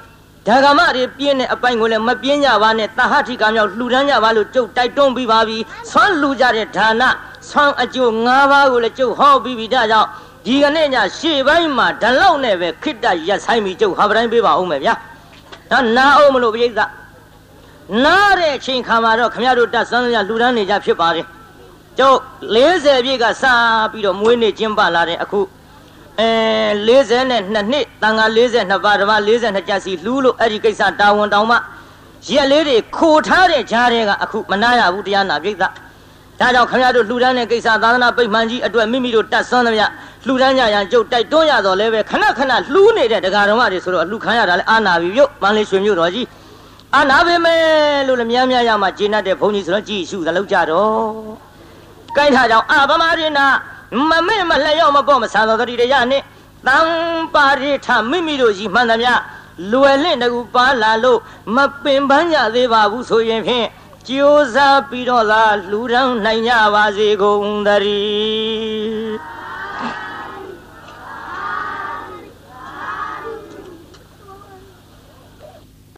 ဓဂမတွေပြင်းတဲ့အပိုင်ကိုလည်းမပြင်းကြပါနဲ့တဟထိကမြောက်လှူဒန်းကြပါလို့ကျုပ်တိုက်တွန်းပြီးပါပြီဆွမ်းလှူကြတဲ့ဒါနဆွမ်းအကျိုး၅ပါးကိုလည်းကျုပ်ဟောပြီးပြီဒါကြောင့်ဒီကနေ့ညရှေ့ပိုင်းမှာဓလောက်နဲ့ပဲခိတ္တရက်ဆိုင်ပြီးကျုပ်ဟာပတိုင်းပေးပါဦးမယ်ဗျာဒါနာအောင်မလို့ပြိဿနားတဲ့အချိန်ခါမှာတော့ခမရတို့တတ်ဆန်းရလှူဒန်းနေကြဖြစ်ပါတယ်ကျုပ်40ပြည့်ကစပြီးတော့မွေးနေ့ကျင်းပလာတဲ့အခု အဲ42နှစ်တန်ခါ42ပါးဓမ္မ42ကျက်စီလှူးလို့အဲ့ဒီကိစ္စတာဝန်တောင်မှရက်လေးတွေခိုထားတဲ့ကြားတွေကအခုမနာရဘူးတရားနာပြိဿဒါကြောင့်ခင်ဗျားတို့လှူဒန်းတဲ့ကိစ္စသာသနာပိတ်မှန်ကြီးအတွက်မိမိတို့တတ်ဆွမ်းသမျှလှူဒန်းကြရန်ကြုတ်တိုက်တွန်းရတော့လဲပဲခဏခဏလှူးနေတဲ့ဒကာတော်မတွေဆိုတော့အလှူခံရတာလဲအာနာပြီပြုတ်မန်းလေးရွှေမြို့တော်ကြီးအာနာပေမဲ့လို့လည်းများများရမှဂျင်းတ်တဲ့ဘုန်းကြီးဆိုတော့ကြည်ရှုသလောက်ကြတော့ကိုင်းထားကြောင့်အာဗမာရိနာ မမေ့မလျော့မပေါ့မဆန်တော်တတိရနဲ့တံပါရိထမိမိတို့ကြီးမှန်သမျှလွယ်လင့်တကူပါလာလို့မပင်ပန်းကြသေးပါဘူးဆိုရင်ဖြင့်ကြိုးစားပြီးတော့သာလှူဒန်းနိုင်ကြပါစေကုန်သတည်း